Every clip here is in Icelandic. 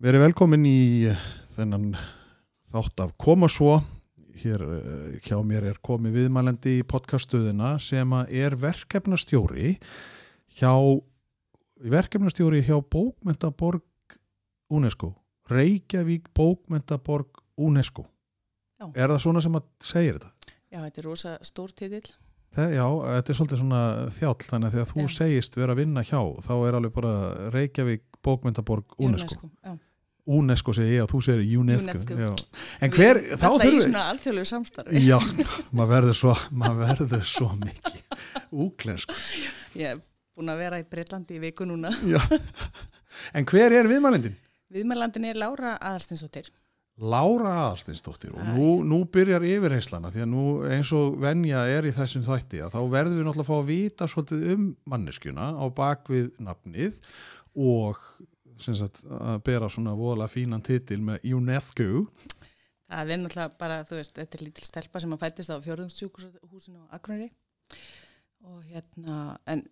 Verið velkomin í þennan þátt af Koma svo. Hér eh, hjá mér er komið viðmælendi í podcastuðina sem að er verkefnastjóri hjá verkefnastjóri hjá Bókmentaborg UNESCO. Reykjavík Bókmentaborg UNESCO. Já. Er það svona sem að segja þetta? Já, þetta er rosa stór titill. Það, já, þetta er svolítið svona þjáll þannig að þegar þú Já. segist vera að vinna hjá þá er alveg bara Reykjavík Bókmentaborg UNESCO. Já. UNESCO segi ég og þú segir UNESCO, UNESCO. En hver, þá Það er í þurfum svona alþjóðlegu samstarfi. já, maður verður svo maður verður svo mikið úglensk Ég er búin að vera í Breitlandi í viku núna. já. en hver er viðmælindin? Viðmælandin er Lára Aðarstinsdóttir. Lára Aðarsteinsdóttir og nú, nú byrjar yfirheyslana því að nú eins og venja er í þessum þætti að þá verðum við náttúrulega að fá að vita svolítið um manneskjuna á bakvið nafnið og sagt, að bera svona voðalega fínan titil með UNESCO Það er náttúrulega bara, þú veist, þetta er lítil stelpa sem að fættist á fjórðungsjúkushúsinu á Akureyri og hérna, en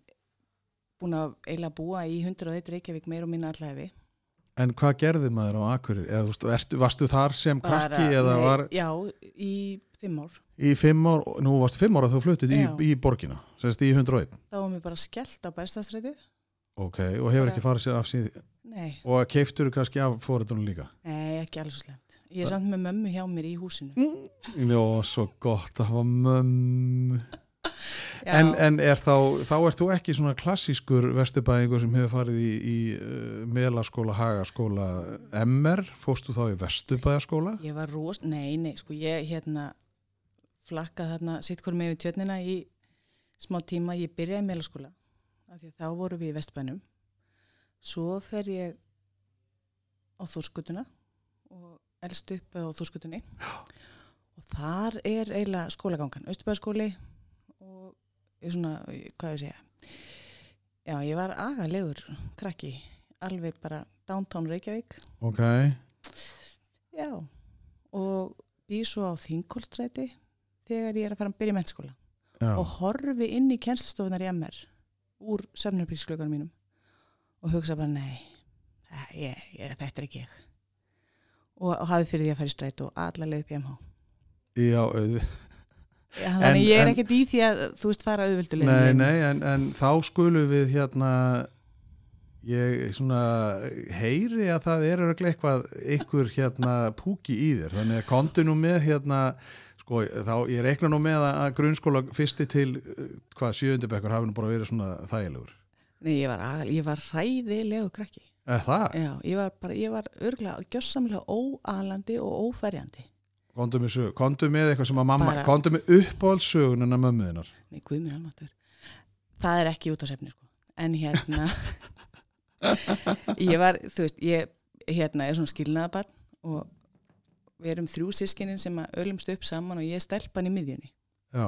búin að eiginlega búa í 101 Reykjavík meir og minna allæfi. En hvað gerði maður á Akureyri? Eða, þú veist, varstu þar sem krakki nei, var Já, í fimm ár. í fimm ár, nú varstu fimm ára þá fluttið í, Já. í borgina, semst í 101 Þá var mér bara skellt á bæstastrætið. Ok, og hefur ekki farið sér af síð Nei, og keiftur kannski af fóreldunum líka? Nei, ekki alveg slemt. Ég er samt með mömmu hjá mér í húsinu. Jó, svo gott að hafa mömmu. En, en er þá, þá ert þú ekki svona klassískur vesturbæðingur sem hefur farið í, í uh, melaskóla, hagaskóla MR, fórstu þá í vesturbæðaskóla? Ég var ros, nei, nei, sko ég hérna flakkað þarna sitt hverjum við tjörnina í smá tíma, ég byrjaði í meðlaskóla af því að þá vorum við í Vestbænum. Svo fer ég á Þórskutuna og elst upp á Þórskutunni og þar er eiginlega skólagangan, Östubæðaskóli og ég svona, hvað ég segja? Já, ég var agalegur krakki, alveg bara downtown Reykjavík. Ok, Já, og býr svo á Þingolstræti þegar ég er að fara að byrja í mennskóla já, og horfi inn í kennslustofunar í MR úr söfnarbríksklökunum mínum og hugsa bara nei, ég, ég, þetta er ekki ég. Og, og hafði fyrir því að fara í stræti og alla leið upp í MH já auð, Þannig ég er ekkert í því að þú veist fara auðvöldu nei, nei, en, en þá skulum við hérna ég svona heyri að það er eitthvað ykkur hérna púki í þér. Þannig að konti nú með hérna sko þá ég reikna nú með að grunnskóla fyrsti til uh, hvað sjöundibekkur hafi nú bara verið svona þægilegur. Nei, ég var, agal, ég var hræðilegu krakki. Eða það, Já, ég var bara, ég var örgulega gjössamlega óalandi og óferjandi. Kontu með sög kontu með eitthvað sem að mamma, Bara- kontu með uppáhaldssögunina mömmuðinar Nei, guð mér almatur. Það er ekki út á sefni, sko. En hérna, ég var, þú veist, ég hérna er svona skilnaðabarn og við erum þrjú sískinin sem að ölumst upp saman og ég er stelpan í miðjunni. já,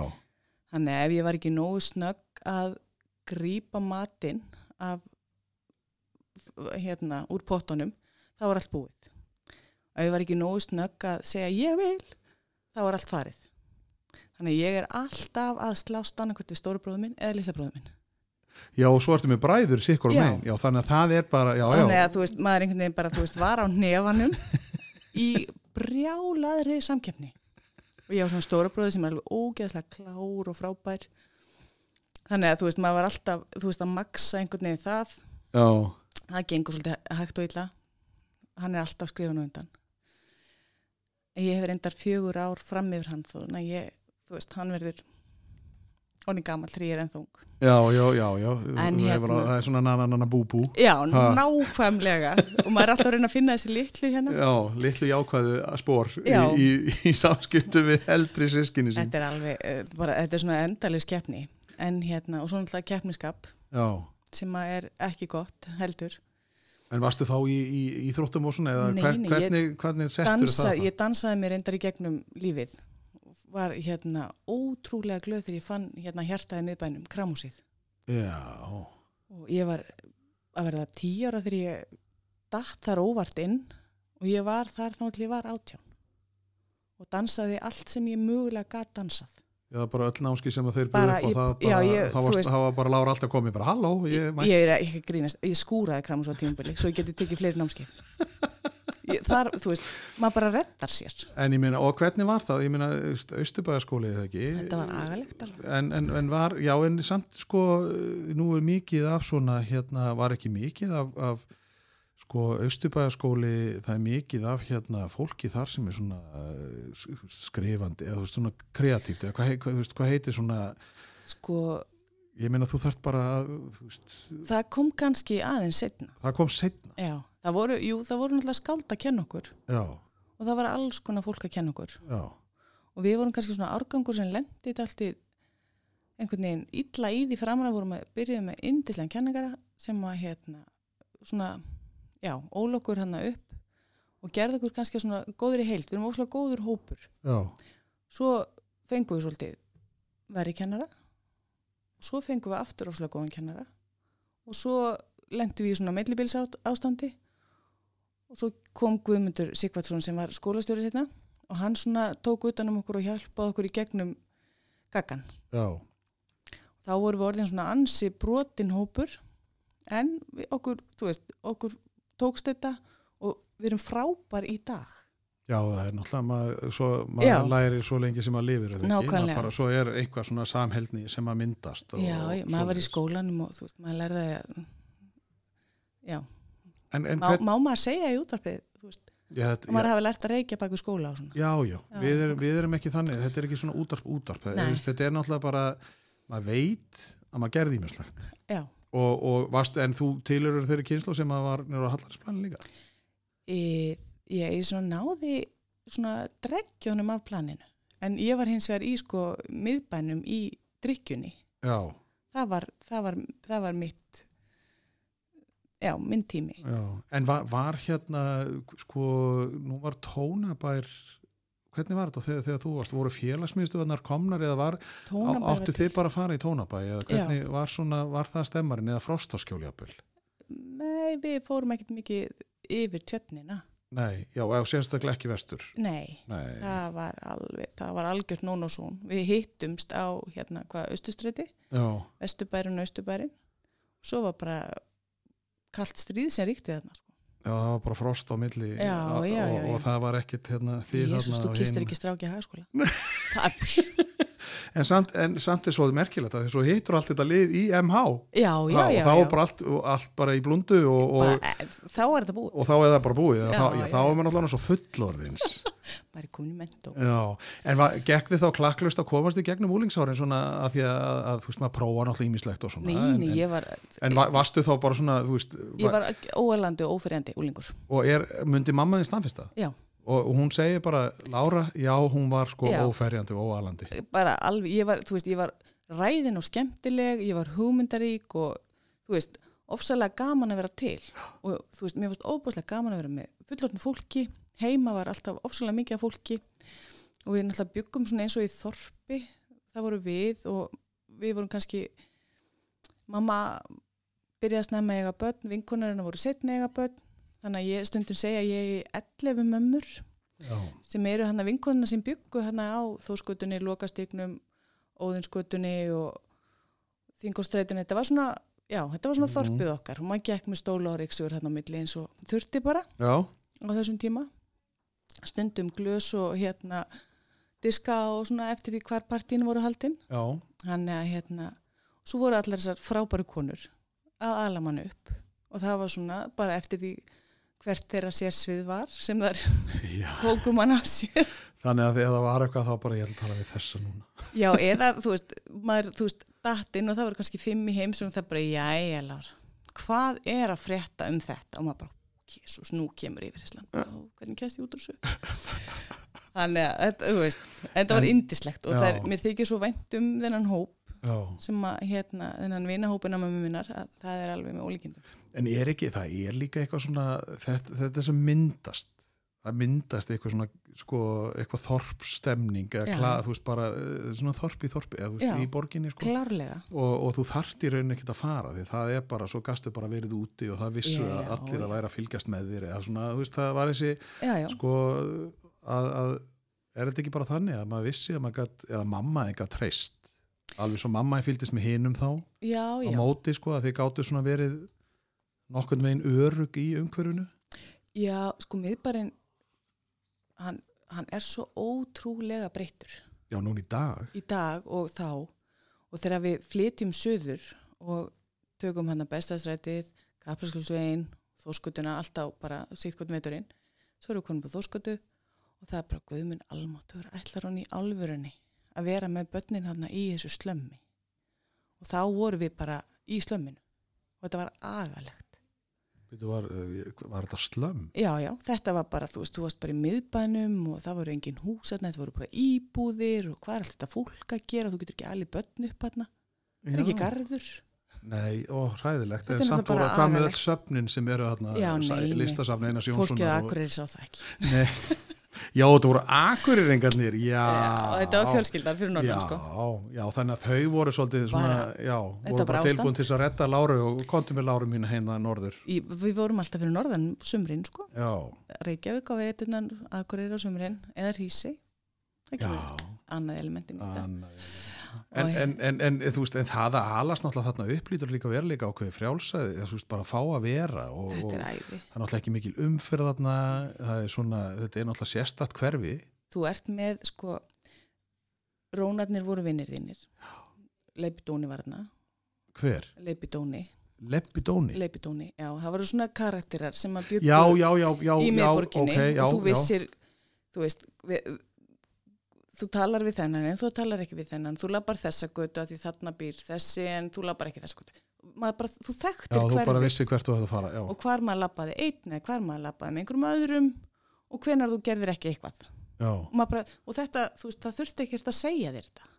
Þannig að ef ég var ekki nógu snögg að grípa matinn af, hérna, úr pottunum, þá var allt búið. Ef ég var ekki nógu snögg að segja ég vil, þá var allt farið. Þannig að ég er alltaf að slást annarkvort við stóru bróðum minn eða lilla bróðum minn. já og svo ertu með bræður sikkur Já. já þannig að það er bara já, Þannig að þú veist, maður einhvern veginn bara, þú veist, var á nefanum í brjálaðri samkeppni. Og ég á svona stóra bróði sem er alveg ógeðslega klár og frábær. Þannig að þú veist, maður var alltaf, þú veist, að maksa einhvern veginn það. já Það gengur svolítið hægt og illa. Hann er alltaf skrifun á undan. Ég hef reyndar fjögur ár fram yfir hann, þannig að ég, þú veist, hann verður onni gamall þegar ég er ennþá ung. Já, já, já, já. En hérna- það er svona nananana bú-bú. Já, Ha. nákvæmlega. og maður er alltaf að reyna að finna þessi litlu hérna. Já, litlu jákvæðu spór í, Já. í, í samskiptu við eldri sískinni sín. Þetta er alveg, eh, bara, þetta er svona endalis keppni en hérna, og svo náttúrulega keppniskap Já, sem er ekki gott heldur En varstu þá í, í, í þróttum og svona eða Nei, hver, nei, ég hvernig, hvernig settur það? ég dansaði mér reyndar í gegnum lífið var hérna ótrúlega glöð þegar ég fann hérna hjartaði miðbænum, kramúsið Já, og ég var að verða tíu ára þegar ég datt þar óvart inn og ég var þar þá til ég var átján. Og dansaði allt sem ég mögulega gat dansað. Já, bara öll námski sem þeir byrðu upp og það, já, bara, ég- þá, þú varst, veist- þá var bara Lára alltaf komið bara, halló, ég ég, mætti. ég er ekki grínast, ég skúraði kramús á tímabili svo ég geti tekið fleiri námskeið. ég, þar, þú veist, maður bara reddar sér. En ég meina, og hvernig var það? Ég meina, Östubæðaskóli eða ekki? þetta var agalegt alveg. En, en, en var, já, en samt sko, nú er mikið af svona, hérna, var ekki mikið af, af sko, Östubæðaskóli, það er mikið af hérna fólki þar sem er svona uh, skrifandi, eða svona kreatíft, eða hvað, veist, hvað heitir svona, sko, ég meina, þú þarft bara, að, það kom kannski aðeins setna það kom setna, já, það voru, jú, það voru náttúrulega skáld að kenna okkur. Já, og það var alls konar fólk að kenna okkur. Já, og við vorum kannski svona árgangur sem lendið allt í einhvern veginn illa í því framan að vorum að byrjuði með indislega kenningara sem að hérna svona, já, ólokkur hann upp og gerði okkur kannski svona góður í heild, við erum óslega góður hópur. Já, svo fengum við svolítið verið kennara. Og svo fengum við aftur óslega góðan kennara. Og svo lendum við í svona meillibils ástandi og svo kom Guðmundur Sigvardsson sem var skólastjóri sérna og hann svona tók utan um okkur og hjálpaði okkur í gegnum gaggan. já, Þá vorum við orðin svona ansi brotin hópur en okkur, þú veist, okkur tókst þetta og við erum frábær í dag. Já, það er náttúrulega, maður, svo, maður læri svo lengi sem maður lifir? Nákvæmlega. Maður Bara, svo er eitthvað svona samheldni sem að myndast. Og, Já, ég, maður var í skólanum og þú veist, maður lærði að, já, En, en má, hvern, má maður segja í þetta, að maður hafi lært að reykja bak við skóla já, já, Já. Við, erum, við erum ekki þannig, þetta er ekki svona útarp, útarp. Þetta er náttúrulega bara, maður veit að maður gerði ímjömslegt. Já, Og, og varst, en þú tilurur þeirri kynslu sem að var nýra á hallarsplanin líka? e, ég, ég svona náði svona dreggjónum af planinu, en ég var hins vegar í sko miðbænum í drikkjunni. Já, Það var, það var, það var mitt, já, minn tími. já. En var, var hérna, sko, nú var tónabær, hvernig var þetta þegar, þegar þú varst? Voru félagsmiðstöðunar komnar eða var, Tónabær áttu þið bara að fara í tónabæ eða hvernig var svona, var það stemmarinn eða frostaskjóljapil? Nei, við fórum ekkert mikið yfir tjötnina. Nei, já, og sérstaklega ekki vestur. Nei, Nei, það var alveg, það var algjört nón og són. Við hittumst á hérna hvað Vesturbærin og Östurbærin. Svo var bara kallt stríð sem ríkti þarna. Sko. já, það var bara frost á milli Já, já, já, og, og það var ekkit hérna, Jésús, þarna þú kistir ekki stráki að hagaskóla. það, En samt, en samt er svo merkilegt að svo hittur allt þetta lið í MH já, já, og já. þá já. er bara allt, og allt bara í blundu og, og, Bara, eh, þá er þetta búið. og þá er það bara búið. Þá, þá er maður náttúrulega svo fullorðins. Bara komin í mentó. En gekk þið þá klakklust að komast í gegnum úlingsárin svona að því að, að þú veist maður prófa náttúrulega ímislegt og svona Nei, en, nei, en, var, en va- varstu þá bara svona veist, ég var óalandi og óferjandi úlingur. og er, myndi mamma þinn staðfesta Já, og hún segir bara, Lára, já hún var sko Já. óferjandi og óalandi. Bara alveg, ég var, þú veist, ég var ræðin og skemmtileg, ég var hugmyndarík og, þú veist, ofsalega gaman að vera til. Og þú veist, mér fannst óbúslega gaman að vera með fullorðin fólki, heima var alltaf ofsalega mikið af fólki. Og við náttúrulega byggum svona eins og í þorpi, það voru við og við vorum kannski, mamma byrjaði að snemma eiga börn, vinkonarinn voru setna eiga börn, þannig að ég stundum segja að ég er 11 mömmur Já, sem eru hann að vinkonuna sem byggu hann á þóskutunni, lokastíknum, óðinskutunni og þingostreitunni. Þetta var svona, já, þetta var svona Mhm. þorpið okkar og maður gekk með stóla og reiksur hann á milli eins og þurfti bara já, á þessum tíma. Stundum glös og hérna diska og svona eftir því hvar partínu voru haldinn. Hann að hérna, svo voru allar þessar frábæru konur að ala mann upp og það var svona bara eftir því hvert þeirra sérsvið var sem þar já. tókum hann af sér. Þannig að þegar það var eitthvað þá bara ég ætla að tala við þessa núna. Já, eða, þú veist, maður, þú veist, datt inn og það voru kannski fimm í heimsum það bara, jæja, Lár, hvað er að frétta um þetta? Og maður bara, jésús, nú kemur yfir Ísland, og hvernig kæst ég út úr þessu? Þannig að, þetta, þú veist, þetta var En- indislegt og Já. það er, mér þykir svo vænt um þennan hóp Já. sem að hérna, þennan vinahópina með minnar, að það er alveg með ólíkindum. En er ekki, það er líka eitthvað svona, þetta, þetta sem myndast, það myndast eitthvað svona, sko, eitthvað þorpstemning, eða klað, þú veist, bara eh, svona þorp í þorpi, eða þú veist, Já. í borginni, sko. Og, og þú þarft í rauninni ekkert að fara, því það er bara, svo gastu bara verið úti og það vissu Já, að allir að væri að fylgjast með þér, eða svona, þú veist, það var þessi, Já, sko, að, að er þetta ekki bara þannig að maður vissi að maður gat, eða mamma eitthvað treyst, alveg svo mamma fylgdist með hinum þá, Já, á já. móti, sko, að þið gáttu svona verið nokkurn veginn örug í umhverfinu. Já, sko miðbarinn, hann, hann er svo ótrúlega breyttur Já, núna í dag. í dag og þá og þegar við flytjum söður og tökum hann að bestastrætið, Kaplaskjölsvegin, Þóskutuna, alltaf bara sýttkvöldum veiturinn, svo erum við konum på Þóskutu og það er bara guðminn almáttur, ætlar hann í alvörunni að vera með börnin hann í þessu slömmi og þá vorum við bara í slömminu og þetta var agalegt. Þetta var, uh, var þetta slömm? Já, já, þetta var bara, þú veist, þú varst bara í miðbænum og það voru engin hús þarna, þetta voru bara íbúðir og hvað er allt þetta fólk að gera, þú getur ekki allir börn upp þarna, það er ekki garður. Nei, ó, hræðilegt. En er samt voru að hvað með öll söfnin sem eru þarna, Já, sa- nei, nei. listasafn Einars Jónssonar. Fólkið og- akkurir sá það ekki. Nei, já, þetta voru akurirengarnir, og þetta var fjölskyldar fyrir norðan, sko. já, þannig að þau voru svolítið svona, já, voru bara tilbúin til að redda Láru og kontum við Láru mín heina norður. Í, við vorum alltaf fyrir norðan sumrin, sko. Reykjavík á veitunan, akkurir á sumrin, eða Hrísi. Það já, kemur annað elementin í þetta. En, en, en, en, veist, en það að alast náttúrulega þarna upplýtur líka veruleika ákveði frjálsæði, þú veist, bara fá að vera og, og Þetta er það æði. er náttúrulega ekki mikil umferð þarna, það er svona, þetta er náttúrulega sérstætt hverfi. Þú ert með, sko, rónarnir voru vinnir þínir. Leipidóni var þarna. Hver? Leipidóni. Leppidóni? Leipidóni, já. Það voru svona karakterar sem að Já, já, já, já, í já, miðborginni ok, já, og þú já. vissir, þú veist, við, þú talar við þennan en þú talar ekki við þennan. Þú labbar þessa götu að því þarna býr þessi en þú labbar ekki þessa götu. Bara, þú Já, þekktir vissi hvert þú að fara, já. og hvar maður labbaði einn eða hvar maður labbaði með einhverjum öðrum og hvenar þú gerðir ekki eitthvað. Já, Og, bara, og þetta, þú veist, það þurfti ekkert að segja þér þetta.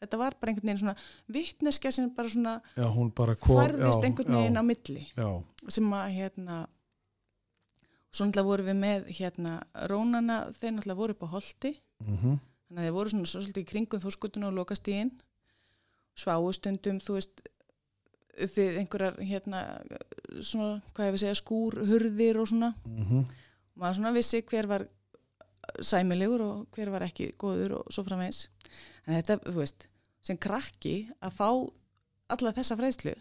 Þetta var bara einhvern veginn svona vittneskja sem bara svona já, bara kom, færðist já, einhvern veginn já, á milli Já, sem að hérna svo náttúrulega vorum við með hérna rónana þeir náttúrulega voru upp á holti mhm, þannig að þeir voru svona svolítið í kringum þórskutuna og lokastíðin sváu stundum þú veist upp við einhverjar hérna svona, hvað ég við segja, skúr, hurðir og svona. Mhm, og maður svona vissi hver var sæmilegur og hver var ekki góður og svo framvegs en þetta, þú veist, sem krakki að fá alla þessa fræðslu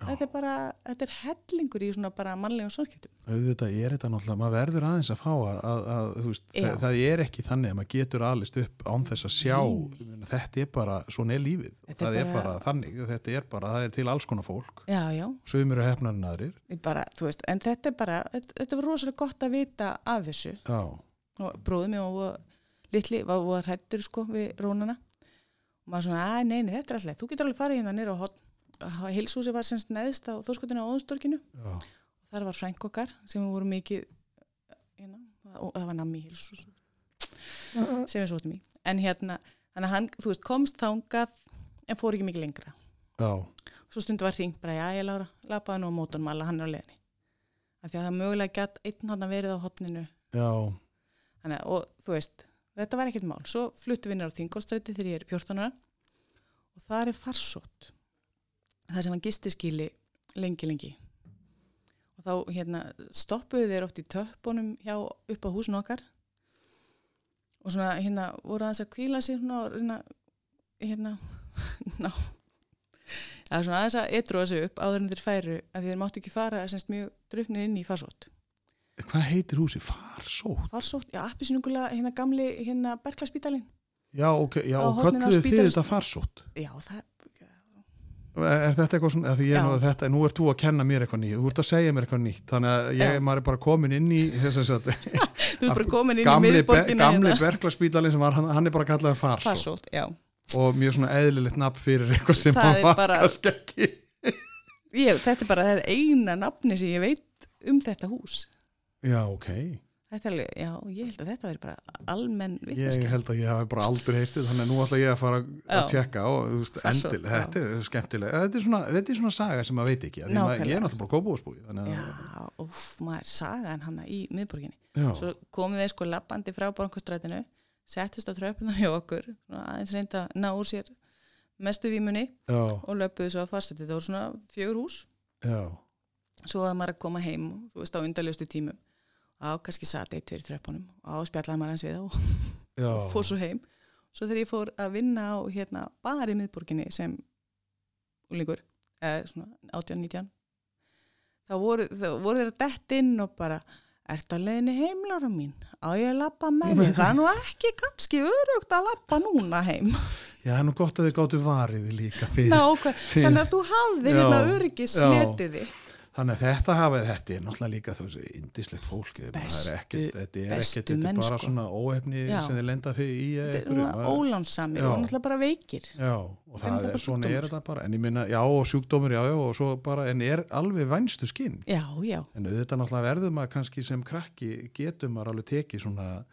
þetta er bara, þetta er hellingur í svona bara mannlegum samskiptum. Auðvitað er þetta náttúrulega, maður verður aðeins að fá að, að, að þú veist, það, það er ekki þannig að maður getur alist upp án þess að sjá, meina, þetta er bara, svona er lífið, Þetta er það er bara bara- þannig, þetta er bara, það er til alls konar fólk, já, já, sumir eru hefnar en aðrir, bara, veist, en þetta er bara, þetta, þetta var rosalega gott að vita af þessu. Já, og bróðum ég og litli var, var hrættur sko við rónana. Og maður svona, að nei, nei, þetta er alltaf þú getur alveg farið hérna nýra á hot hilshúsi var semst neðst á þóskotinu á óðunstorkinu já, og þar var frænk okkar sem voru mikið hérna, og það var nammi hilshús sem við sótum í. En hérna, þannig að hann, þú veist, komst þangað en fór ekki mikið lengra. Já, svo stundu var hringt bara, já, ég Lára, lapaði nú á mótunum alla, hann er á leiðinni. Af því að það mögulega gætt einn hann verið á hotninu já, Þannig, að- og þú veist, þetta var ekkert mál. Svo fluttu við nýra á Þingolstræti þegar ég er 14 ára. Og það er farsótt það sem hann gistiskíli lengi, lengi og þá hérna stoppuðu þeir oft í töppunum hjá upp á húsin okkar og svona hérna voru aðeins að kvíla sig svona og reyna hérna ná það er svona aðeins að etruða sig upp áður en þeir færu að þeir máttu ekki fara semst mjög druknir inn í farsótt hvað heitir húsi? Farsótt? farsótt, já, appisinungulega hérna gamli hérna Berklaspítalinn Já, ok, já, og kölluðu þið þetta farsótt? já, það, Er, þetta eitthvað svona, því ég er nú að þetta, nú ert þú að kenna mér eitthvað nýtt, þú ert að segja mér eitthvað nýtt, þannig að ég, Já. maður er bara komin inn í þess að þú er bara komin inn í be, miðborgina gamli hérna. berglaspítalinn sem var, hann, hann er bara kallað farsótt. Og mjög svona eðlilegt nafn fyrir eitthvað sem Það var bara- kannski ekki ég, þetta er bara það eina nafni sem ég veit um þetta hús. Já, ok, alveg, já, ég held að þetta veri bara almenn Ég vitneska. held að ég hafi bara aldrei heyrtið þannig að nú ætla ég að fara að tjekka og þú veist, endil, þetta er skemmtilega. Þetta er, svona, þetta er svona saga sem maður veit ekki því maður, ég er náttúrulega bara að Já, úff, maður sagan hana í miðborginni. já, Svo komum við sko lappandi frá bankastrætinu, settist á tröpunar hjá okkur, aðeins reynda að ná úr sér mestu vímunni já, og löpuðu svo að fastið. Þetta voru svona fjögur hús, já, svo að maður að á. Á, kannski satt eitt fyrir tröpunum og á spjallaði maður eins við og já fór svo heim. Svo þegar ég fór að vinna á hérna bara í miðborginni sem úlingur, eða svona 18-19, þá voru, voru þeir að dett inn og bara, ertu að leiðinni heim, Lára mín? Á ég að lappa með þig? Það er nú ekki kannski örugt að lappa núna heim. Já, er nú gott að þið gáttu varið líka fyrir. Ná, hvað, þannig að þú hafðir Já, hérna öryggis já. netiði. Þannig að þetta hafið, þetta er náttúrulega líka þú veist, indislegt fólk. Bestu- ekkert, þetta er ekkert, þetta er bara svona óefni Já. sem þið lenda í Þetta ólánsamir og náttúrulega bara veikir. Já, og það er svona sjúkdómur. er þetta bara, en ég minna, já, og sjúkdómur, já, já, og svo bara, en er alveg vænstu skinn. Já, já. En auðvitað náttúrulega verður maður kannski sem krakki getur maður alveg tekið svona,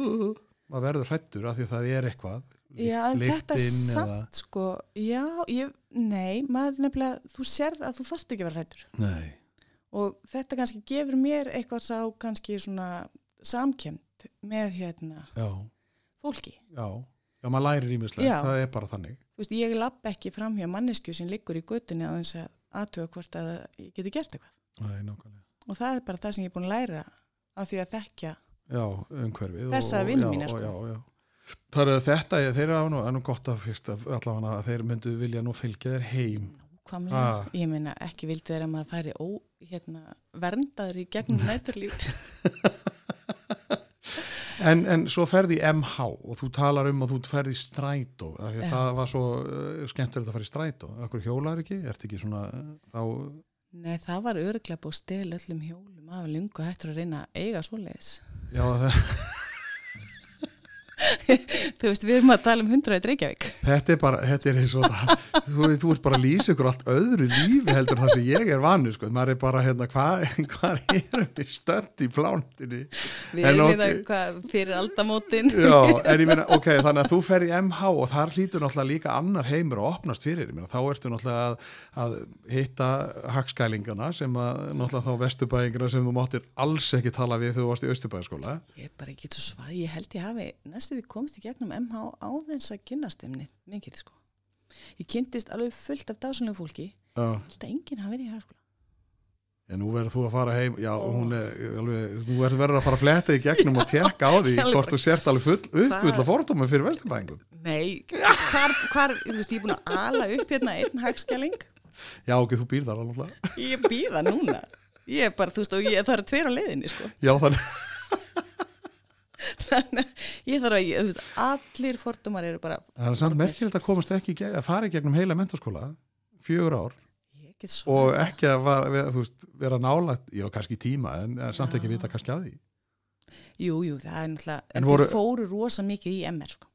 uh, maður verður hrættur af því að það er eitthvað. Já, en þetta lyktin samt sko, já, ég, nei, maður nefnilega, þú sérð að þú þarft ekki að vera hrættur. Nei, Og þetta kannski gefur mér eitthvað sá kannski svona samkjönd með hérna já, fólki. já, já, maður lærir ímislegt, Já. það er bara þannig. Þú veist, ég lapp ekki fram hjá mannesku sem liggur í göttunni að þess að aðtöga hvort að ég geti gert eitthvað. Nei, nákvæmlega. Og það er bara það sem ég er búin að læra af því að þekkja. Já, umhverfið. Þessa já, mína, og- sko. Já, já. Það er þetta, þeir eru nú, er nú gott að fyrst að allavega að þeir myndu vilja nú fylgja þér heim. Ah. ég meina ekki vildi þeirra að maður færi ó, hérna, verndaður í gegnum næturlíf. En, en svo ferði MH og þú talar um að þú ferði strætó að Já. það var svo uh, skemmtilegt að fara í strætó Akkur hjólar ekki, ert ekki svona uh, þá, Nei, það var örglega búið að stela öllum hjólum af lungu hættur að reyna að eiga svoleiðis. já, það, Þú veist, við erum að tala um 100 í Reykjavík. þetta er bara þetta er eins og það, þú, þú ert bara að lýsa ykkur allt öðru lífi heldur það sem ég er vanur sko, maður er bara hérna hvað hva erum við stönd í plántinni Við erum við það hvað fyrir aldamótin. Já, en ég meina, ok, þannig að þú fer í MH og þar hlýtur náttúrulega líka annar heimur að opnast fyrir, ég meina, þá ertu náttúrulega að, að hitta hagskælingana sem að náttúrulega þá vesturbæðingina sem þú máttir alls ekki tala við þegar þú varst í austurbæðaskóla. Ég bara ekki svo svar, ég held ég hafi næstu því komst í gegnum MH á þess að kynnast þeim neitt mikið sko. Ég kynntist alveg fullt af dásunlega fólki, að enginn hafi verið í hagskóla. en nú verður þú að fara heim, já, hún er alveg, þú verður að fara að fletta í gegnum og tjekka á því hvort þú sért alveg full, uppfull að fordóma fyrir vesturbæðingum. Nei, hvar, hvar, þú veist, ég er búin að ala upp hérna einn hagskæling, Já, ok, þú býr þar alveg. ég býða núna. Ég er bara, þú veist, og ég, það eru tveir á leiðinni sko. Já, þannig, Þannig að ég þarf að, ég- veist, allir fordómar eru bara, það er samt merkilegt að komast ekki, að fara í gegnum heila mentaskóla, fjögur ár, og ekki að var, veist, vera nálægt, já kannski tíma en, samt ekki vita kannski af því. Jú, jú, það er náttúrulega, En voru- fóru rosa mikið í MR sko.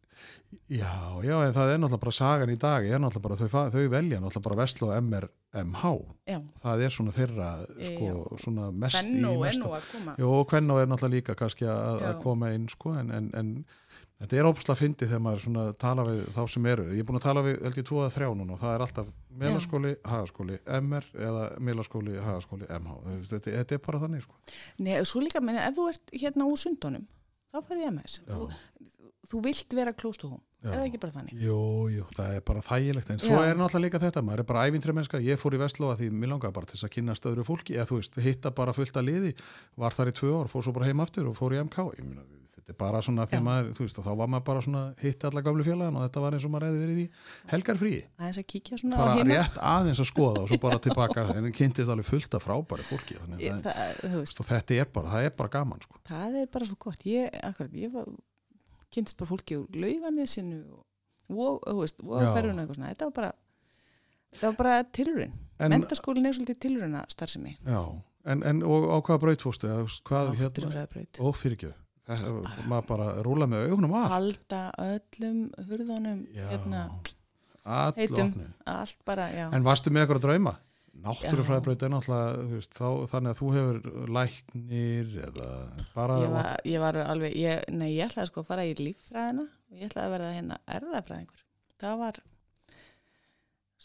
Já, já, en það er náttúrulega bara sagan í dag er náttúrulega bara, þau, þau velja náttúrulega bara Veslu og MR MH Já, það er svona þeirra sko, svona mest Benno í mesta. Jó, Kvenno er náttúrulega líka kannski að, að Já. koma inn sko, en, en, en þetta er ópslega fyndið þegar maður svona tala við þá sem eru ég er búin að tala við held ég tvo að þrjá núna og það er alltaf meðlaskóli, hagaskóli MR eða meðlaskóli, hagaskóli MH þetta, þetta er bara þannig sko. Nei, svo líka, menn, ef þú ert hérna úr sundunum, þá færði MS. Þú, þú vilt vera Já. er það ekki bara þannig? Jú, jú, það er bara þægilegt en svo Já. er náttúrulega líka þetta, maður er bara ævintri mennska, ég fór í Vestlóa því mér langaði bara til þess að kynast öðru fólki eða þú veist, hitta bara fullt að liði var þar í tvö ár, fór svo bara heim aftur og fór í MK ég meina, þetta er bara svona því Já. maður, þú veist, þá var maður bara svona hitti alla gamlu fjölaðan og þetta var eins og maður hefði verið í helgar frí, Aðeins að kíkja svona bara rétt aðeins að skoða og svo bara tilbaka, en kynntist alveg fullt af frábæri fólki, þannig að það, og þetta er bara, það er bara gaman sko. það er bara svo gott. Ég, akkurat, ég var, kynntist bara fólki úr lauganisinu og, hverjuna eitthvað svona. Þetta var bara, þetta var bara tilurinn. en, Mentaskólinn er svolítið tilurina starfsemi. já, en, en og á hvaða braut fórstu, hérna og fyrirgjöf maður bara rúla með augunum af Halda öllum hurðunum, hérna, heitum. opnu. allt bara, já. En varstu með eitthvað að drauma? Náttúrufræðbraut er náttúrulega þá, þannig að þú hefur læknir eða bara ég var, ég var alveg, ég, nei ég ætlaði sko að fara í líffræðina og ég ætlaði að verða hérna erðafræðingur það var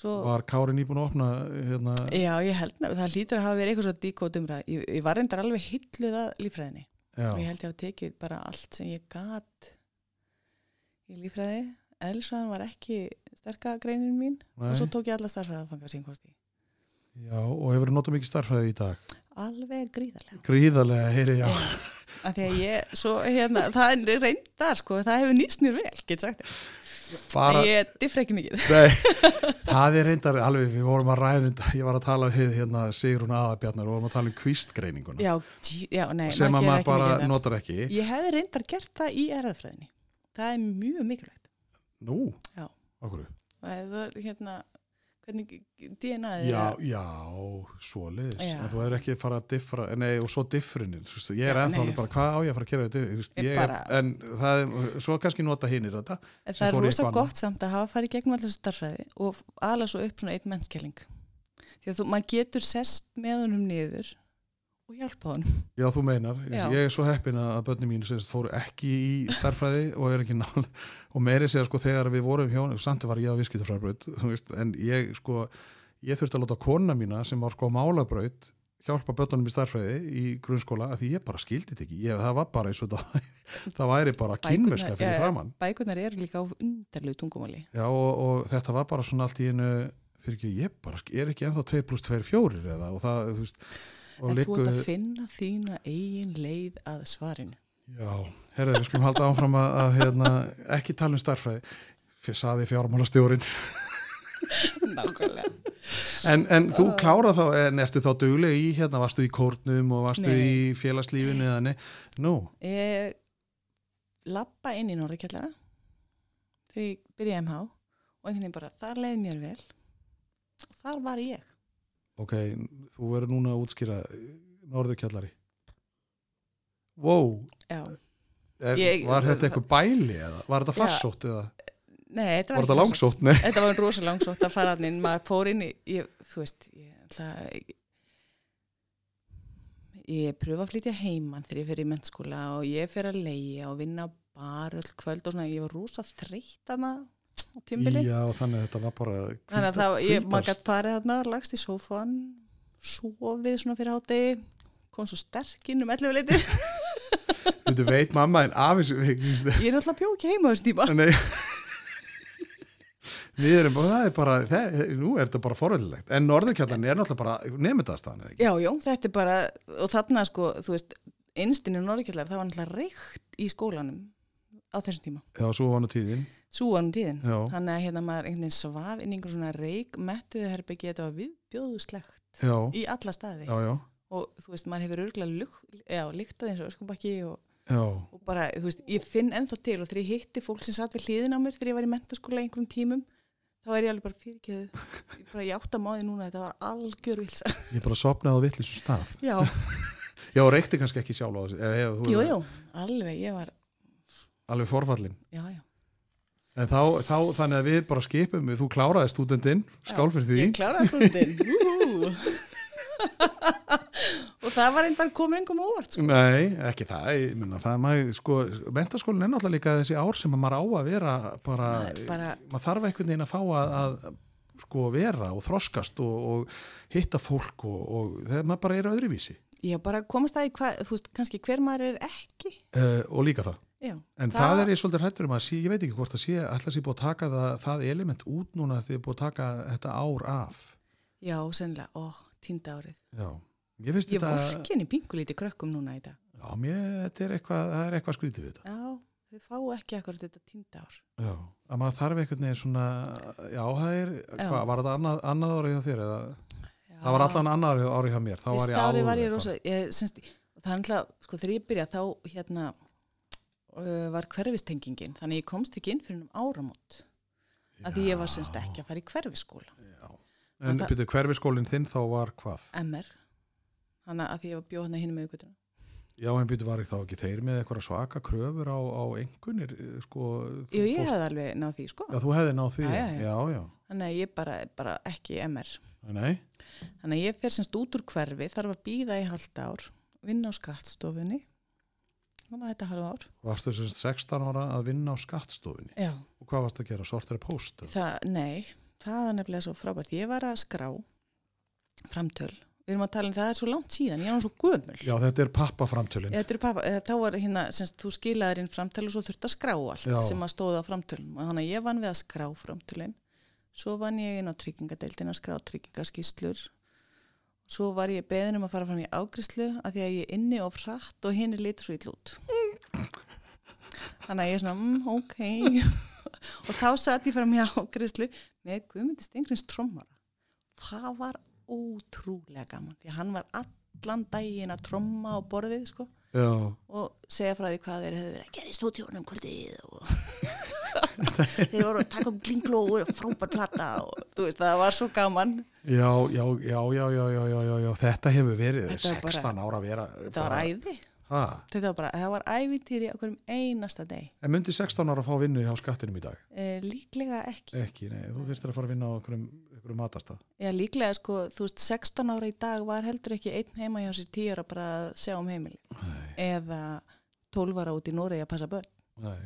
svo, var Kári nýbúin að opna hérna, já ég held að það hlýtur að hafa verið eitthvað svo díkótumra, ég, ég var reyndar alveg hilluð að líffræðinni já, og ég held ég að tekið bara allt sem ég gat í líffræði. Elsvan var ekki sterka greinin mín nei, og svo tók ég alla starfræði að fanga sínkvæmst í já, og hefur notað mikið starffræði í dag? Alveg gríðarlega. Gríðarlega, heyri, já, af því að ég, svo hérna, það er reyndar sko, það hefur nýst mér vel, get sagt þér. Bara ég diffra ekki mikið. Nei, það er reyndar alveg, við vorum að ræða ég var að tala við hérna Sigrun Aðabjarnar og vorum að tala um kvistgreininguna já, já, nei, sem maður ekki bara mikið notar ekki. Ég hefði reyndar gert það í erðafræðinni það er mjög mikilvægt. Nú, Já. okkur það er hérna hvernig DNA -ið Já, er- já, svoleiðis Já. en þú hefur ekki fara að diffra nei, og svo veist, ég er Já, ennþá nei. alveg bara, hvað á ég að fara að gera þetta Ég er, en það er, svo kannski nota hinir þetta En það er rosa gott samt að hafa farið gegnum allir starfræði og ala svo upp svona eitt mennskjæling. Því að þú, maður getur sest með honum niður og hjálpa honum. Já, þú meinar, Já. ég er svo heppin að börni mín sagt, fóru ekki í starffræði og er ekki nál og meiri segja sko þegar við vorum hjá samt var ég á viskitafræðbraut en ég sko, ég þurfti að láta kona mína sem var sko á málabraut hjálpa börnunum í starffræði í grunnskóla að því ég bara skildi þetta ekki, ég, það var bara eins og það, það væri bara kynverska fyrir ja, framann Bækurnar eru líka á undarlegu tungumáli. Já, og, og þetta var bara svona allt í einu fyrir ekki, ég bara er ekki ennþá 2 pluss 2 fjórir eða og það, þú veist En þú liggur ert að finna þína eigin leið að svarinu. Já, herðið, við skulum halda áfram að, að hérna, ekki tala um starffræði fyrir saði fjármálastjórin Nákvæmlega. en, en þú klárað þá, en ertu þá dugleg í hérna, varstu í kórnum og varstu Nei. í félagslífinu eða nei, nú, Ég lappa inn í norðurkjallara þegar ég byrja MH og einhvern veginn bara, þar leið mér vel og þar var ég. Ok þú verður núna að útskýra norðurkjallari. Wow. Er, Ég- var þetta eitthvað bæli eða var þetta farsótt eða? Nei, var var, þetta langsótt, nei. Þetta var rosa langsótt að fara inn. Maður fór inn í, ég, þú veist ég, ég, ég pröfa að flytja heimann þegar ég fer í mennskóla og ég fer að leia og vinna á bar öll kvöld og svona, ég var rosa þreytt hana á tímbili já, þannig að þetta var bara þannig að það, ég, maður gætt farið þarna lagst í sófan sofið svona fyrir hátegi kom svo sterk inn um 11 leiti Þú veit mamma en af þessu ég er alltaf bjóð ekki heima á þessum tíma. Nei. Við erum bara, það er bara, það, nú er þetta bara forvöldilegt, en norðurkjallan er náttúrulega bara nefndastan, eða ekki? Já, já, þetta er bara, og þarna sko, þú veist, einstinni norðkjallar, það var náttúrulega reykt í skólanum á þessum tíma. Já, svo var nú tíðin, Svo var nú tíðin. já, Þannig að hérna maður einhvern veginn svaf inn í einhver svona reik, mettuðu herbyggi, þetta var viðbjóðuslegt í alla staði. já, já, Og þú veist, maður hefur örgulega líktað eins og öskubakki og, og bara, þú veist, ég finn ennþá til og þegar ég hitti fólk sem satt við hliðin á mér þegar ég var í mentaskóla einhverjum tímum, þá er ég alveg bara fyrirkeðu, ég bara ég átt að máði núna, þetta var algjör vilsa. ég bara sopnaði á vittlisum stað. Já, Já, reykti kannski ekki sjálf á þessu, alveg, ég var, alveg forfallin. já, já. En þá, þá, þannig að við bara skipum, þú kláraði stúdendinn, skál fyrir því. Ég kláraði stundin Og það var einnig komið engum óvart sko. Nei, ekki það, ég minna, það maður, sko, mentaskólinn er náttúrulega líka þessi ár sem að maður á að vera bara, Maður bara- maður þarf einhvern veginn að fá að, að sko vera og þroskast og, og hitta fólk og, og þegar maður bara er öðruvísi Ég bara komast að í hvað, þú veist, kannski hver maður er ekki uh, og líka það. Já, En það, er ég svolítið hrættur um að sé, ég veit ekki hvort að sé, alltaf sé búið að taka það, það element út núna þegar ég búið að taka þetta ár af. Já, sennilega, ó, týnda árið Já, mér finnst Ég þetta, vorkinni pingulíti krökkum núna í dag já, mér, þetta er eitthvað, það er eitthvað skrítið við þetta. Já, þau fá ekki akkurat þetta týnda ár Já, að maður þarf einhvern veginn svona, já, það er, hvað, var þetta annað, annað árið hjá þér eða? Já. Það var allan annar árið hjá mér, þá var ég ég ég, sko, ég hérna uh, var hverfistengingin þannig ég komst ekki inn fyrir um áramót að því ég var semst ekki að fara í hverfiskóla Já. En byrju, hverfiskólinn þinn þá var hvað? MR þannig að því ég var bjóð hann hinn með aukvölduna Já, en býtu var ekki þá ekki þeir með eitthvað svaka kröfur á, á engunir, sko. þú Jú, ég fórst- hefði alveg náð því, sko. Já, þú hefði náð því. Já. já. Þannig að ég bara, bara ekki MR. Nei, Þannig að ég fer semst út úr hverfi, þarf að býða í halda ár, vinna á skattstofunni. Þannig að þetta halva ár. varstu sem sagt 16 ára að vinna á skattstofunni. Já. Og hvað varstu að gera? Sortari post? Það, nei, það var nefnilega svo frábært. Ég var að skrá framtöl. Við erum að tala um það er svo langt síðan, ég er svo gömul. Já, þetta er pappaframtölin. Þetta er pappa, eða þá var hérna, semst, þú skilaðir inn framtöl og svo þurft að skrá allt Já. sem að stóða á framtölum. Og þannig að ég vann við að skrá framtölin. Svo vann ég inn á tryggingadeildin að skrá tryggingaskýslur. Svo var ég beðin um að fara fram í ágrislu að því að ég inni og frætt og hinn er litur svo ill út. Þannig að ég er svona, mm, ok. og þá satt ég fram í ágrislu með Guðmundi Stengrins trommara. Það var ótrúlega gaman því hann var allan daginn að tromma á borðið sko Já, og segja frá því hvað þeir hefur verið að gera í stúdíónum kvöldið og þeir voru að taka um glingló og frábært platta og þú veist það var svo gaman já, já, já, já, já, já, já. þetta hefur verið þetta 16 bara, ára að vera þetta var æði ha? þetta var bara, það var ævitýri okkur um einasta deg en myndi 16 ára að fá vinnu hjá skattinum í dag? E, líklega ekki ekki, nei, þú þurftir að fara að vinna á okkur um um aðtasta. Já líklega sko þú veist 16 ára í dag var heldur ekki einn heima hjá sér 10 ára bara að sjá um heimili Nei. eða 12 ára út í Noregi að passa börn Nei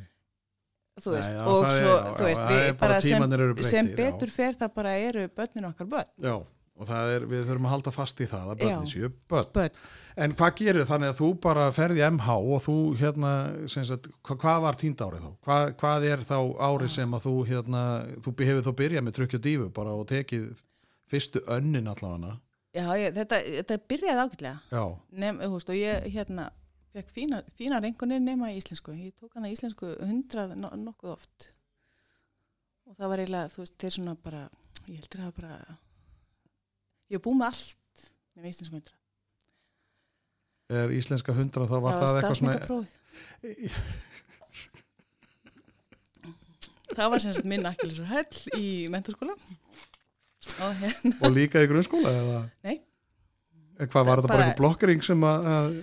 þú veist, Nei, já, og það er- svo, já, þú já, veist, það við bara sem, breyttir, sem já. betur fer það bara eru börnin okkar börn Já, og það er, við þurfum að halda fast í það að börnin Já. séu börn. börn, En hvað gerir þannig að þú bara ferði MH og þú hérna, sagt, hva, hvað var tínd árið þá? Hvað, hvað er þá árið sem að þú hérna, þú hefur þá byrjað með trukki og dífu bara og tekið fyrstu önnin allavega já, ég, þetta, þetta byrjaði ágætlega Já, Nefn, þú veist, og ég hérna fekk fína, fína reyngunir nema í íslensku. Ég tók hana í íslensku hundrað no, nokkuð oft. Og það var eiginlega, þú veist, þeir svona bara ég heldur að það bara ég var búið með allt nema íslensku hundrað. Er íslenska hundra þá var það það, eitthvað svona það var sem sagt minn akkilisur höll í menturskóla og hérna og líka í grunnskóla eða? Nei. En Hvað var þetta bara Bara- einhver blokkering sem að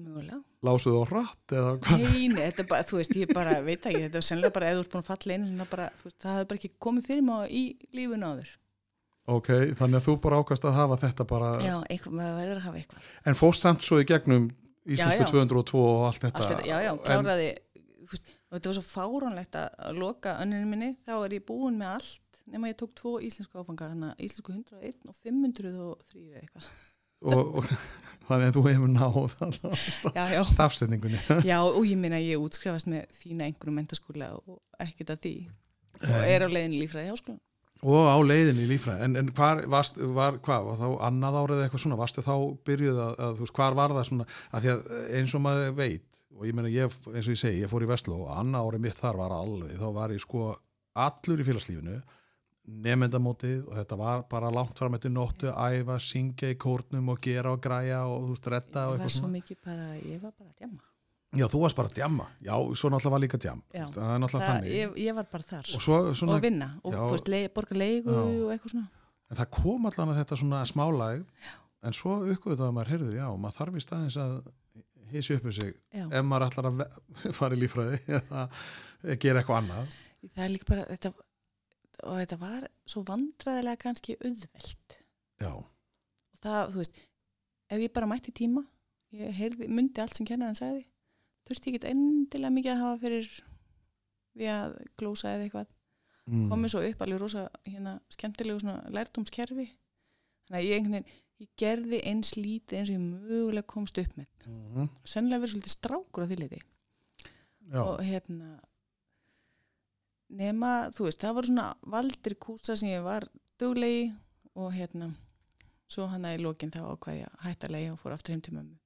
mjögulega lásuð á hratt eða hvað? Nei, nei, þetta er bara, þú veist, ég bara veit ekki, þetta er sennilega bara eða þú ert búin að falla sinna bara, veist, það hefði bara ekki komið fyrir mig í lífun áður. Ok, þannig að þú bara ákast að hafa þetta bara, Já, eitthvað, maður verður að hafa eitthvað. en fórst samt svo í gegnum já. 202 og allt þetta. Allt þetta, já, já, En- kláraði, þú veist, þetta var svo fáránlegt að loka önninu minni, þá er ég búin með allt, nema ég tók tvo íslensku áfanga, þannig að íslensku 101 og 503 eða eitthvað. Og, þannig að þú hefur náð stafsendingunni. já, og ég minna ég útskrifast með fína einhverjum mentaskóla og ekkert að því. Og er á leiðin lífræði háskóla. og á leiðinni lífræði. En, en hvar varst, var, hvað, var þá annað árið eitthvað svona, varstu þá byrjuð að, að þú veist, hvar var það svona, að því að eins og maður veit, og ég meina, ég, eins og ég segi, ég fór í Vestló og annað árið mitt þar var alveg, þá var ég sko allur í félagslífinu, nefndamótið og þetta var bara langt fram eftir nóttu, æfa, syngja í kórnum og gera og græja og þú veist, redda og Ég var eitthvað svo svona. mikið bara, ég var bara að djama. Já, þú varst bara að djamma. Já, svo náttúrulega var líka djam. Já. Það er náttúrulega Það, þannig. ég, ég var bara þar Og svo svona, og vinna og Já. þú veist, borga leigu Já. og eitthvað svona en það kom allan að þetta svona smálæg, en svo uppgöðu að maður heyrðu, já, maður þarf í staðins að hissi uppi sig Já. ef maður ætlar að fara í lífræði eða gera eitthvað annað. það er líka bara þetta, og þetta var svo vandræðilega kannski auðvelt. Já, og það, þú veist, ef ég bara mætti tíma ég heyrði, myndi allt sem kennarinn sagði þurfti ég ekki endilega mikið að hafa fyrir því að glósa eða eitthvað. Mm. komið svo upp alveg rosa hérna, skemmtilegu svona lærdomskerfi þannig að ég einhvern veginn ég gerði eins lítið eins og ég mögulega komst upp með. Mm sennilega verið svolítið strákur á því leiti og hérna nema, þú veist, það voru svona valdir kúsa sem ég var duglegi og hérna svo hann að í lokin þá ákvað ég að hætta að leiða og fór aftur heim til mömmu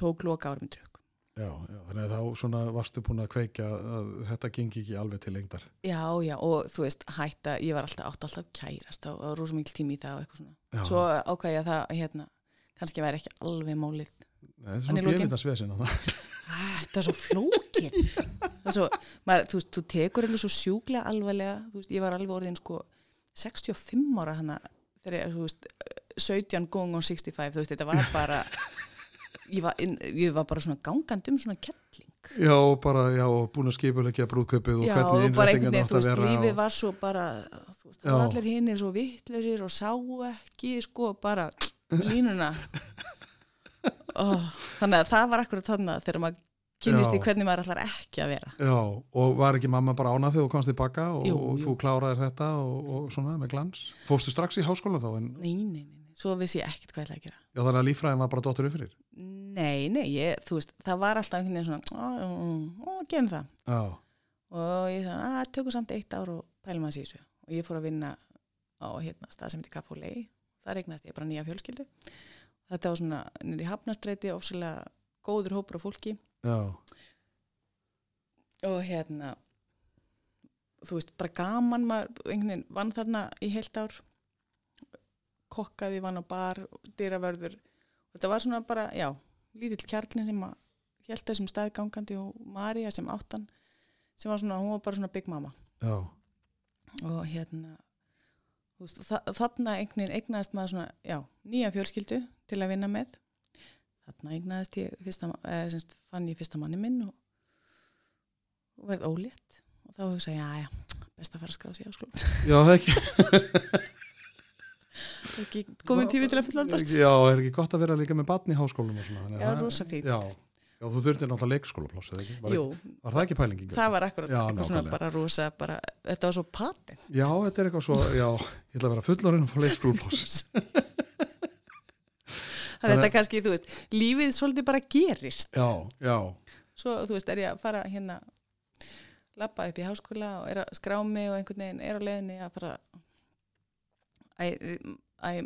tók loka árum í trökk já, já, þannig að þá svona varstu búin að kveikja að þetta gengi ekki alveg til lengdar. já, já, og þú veist, hætta ég var alltaf, átt alltaf kærast og, og rosa mikil tími í það og eitthvað svona Já, svo ákvað ég að það, hérna kannski væri ekki alveg málið það er svona lokin. bjöfindasvesin á það. Ah, þetta er svo flókið. Er svo, maður, þú veist, þú tekur alveg svo sjúklega alvarlega, veist, ég var alveg orðin sko 65 ára hana þegar veist, 17 going on 65 þú veist, þetta var bara ég var, ég var bara svona gangandi um svona kettling. Já, bara, já, búin að skipulegja brúðkaupið og Já, hvernig og veginn, átt að vera lífið og... var svo bara, allir hinnir svo vittlausir og sá ekki, sko, bara línuna. Oh, þannig að það var akkurat þannig þegar maður kynnist í Já. hvernig maður allar ekki að vera. Já, og var ekki mamma bara ánað þegar þú komst tilbaka og, Jú, og jú. þú kláraðir þetta og, og svona með glans? Fóstu strax í háskóla þá? En, Nei, nei, nei, nei, svo vissi ég ekkert hvað ég ætlaði að gera. já, þannig að líffræðin var bara dottur upp fyrir? Nei, nei, ég, þú veist, það var alltaf einhvern veginn svona, ó, ó, ó, gerum það. Já, Og ég sagði, að tökum samt eitt ár og pælum að sísu. Og ég fór að vinna á hérna stað sem heitir Kaffólei. Það regnast ég bara nýja fjölskyldu. Þetta var svona nýri hafnastreiti, ofsalega góður hópur af fólki. já, Og hérna, þú veist, bara gaman maður, einhvern veginn vann þarna í heilt ár. Kokkaði, vann á bar, dyravörður. Og þetta var svona bara, já, lítill kjarlinn sem að held þessum staði gangandi og Marja sem áttan sem var svona, hún var bara svona big mama já, og hérna veist, þa þarna eignin eignaðist maður svona, já, nýja fjölskyldu til að vinna með þarna eignaðist ég fyrsta, eða semst fann ég fyrsta manni minn og, og verð ólétt og þá hugsa ég, já, já, best að fara að skrá sig á skólan já, það er ekki, ekki komin tími til að fullaldast já, er ekki gott að vera líka með batni í háskólum og svona? Já, rosa fínt. Já, já, þú þurftir náttúrulega leikskólapláss, eða ekki? Var, Jú, var það ekki pælingi? það var akkurat Já, eitthvað svona nákvæmlega. bara rosa, bara, þetta var svo patin Já, þetta er eitthvað svo, já, ég ætla að vera fullorinn og fá leikskólapláss. er þetta kannski, þú veist, lífið svolítið bara gerist. Já, já, svo þú veist er ég að fara hérna lappa upp í háskóla og er að skrá mig og einhvern veginn er á leiðinni að fara æ,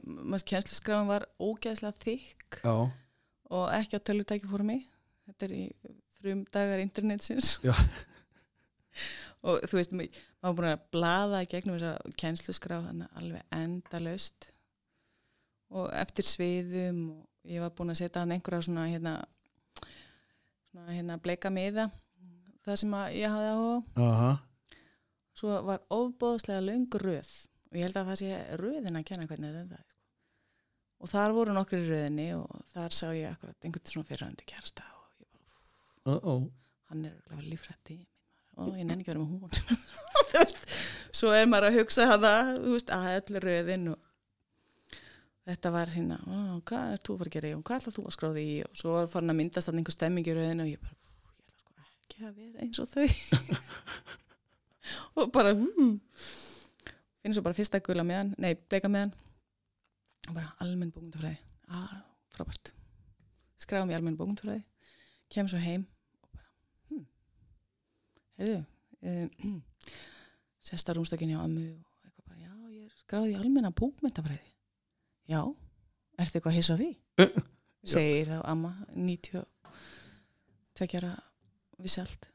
maður kjænslu skráin var ógeðslega þykk já, og ekki á tölvutæki fórum mig þetta er í frum dagar internetsins og þú veist maður búin að blaða gegnum þess að kjænslu skrá þannig alveg endalaust og eftir sviðum og ég var búin að setja hann einhverja svona hérna, svona hérna bleika miða það sem ég hafði á. Aha, svo var ofbóðslega löng röð og ég held að það sé röðin að kenna hvernig þetta er sko. og þar voru nokkri röðinni og þar sá ég akkurat einhvern svona fyrrandi kærasta og ég bara, uh -oh. hann er lífrætti og ég nenni ekki vera með hún. Svo er maður að hugsa það að öllu röðin og þetta var hérna hvað er þú að fara að gera í? Og hvað ætlar þú að skráði í? Og svo farin að myndast þannig einhver stemming í röðinu og ég bara, "Pú, ég ætla sko ekki að vera eins og þau. Og bara hmm. finn svo bara fyrsta gula meðan nei, bleika meðan. Og bara almenn bókmyndafræði ah, frábært. Skráðum í almenn bókmyndafræði kem svo heim og bara hm, heyrðu um, sesta rúmstökinni á ömmu og eitthvað bara, já, ég skráð í almenna bókmyndafræði já, ertu eitthvað að hissa því? segir þá amma 90 tveggjara vissi allt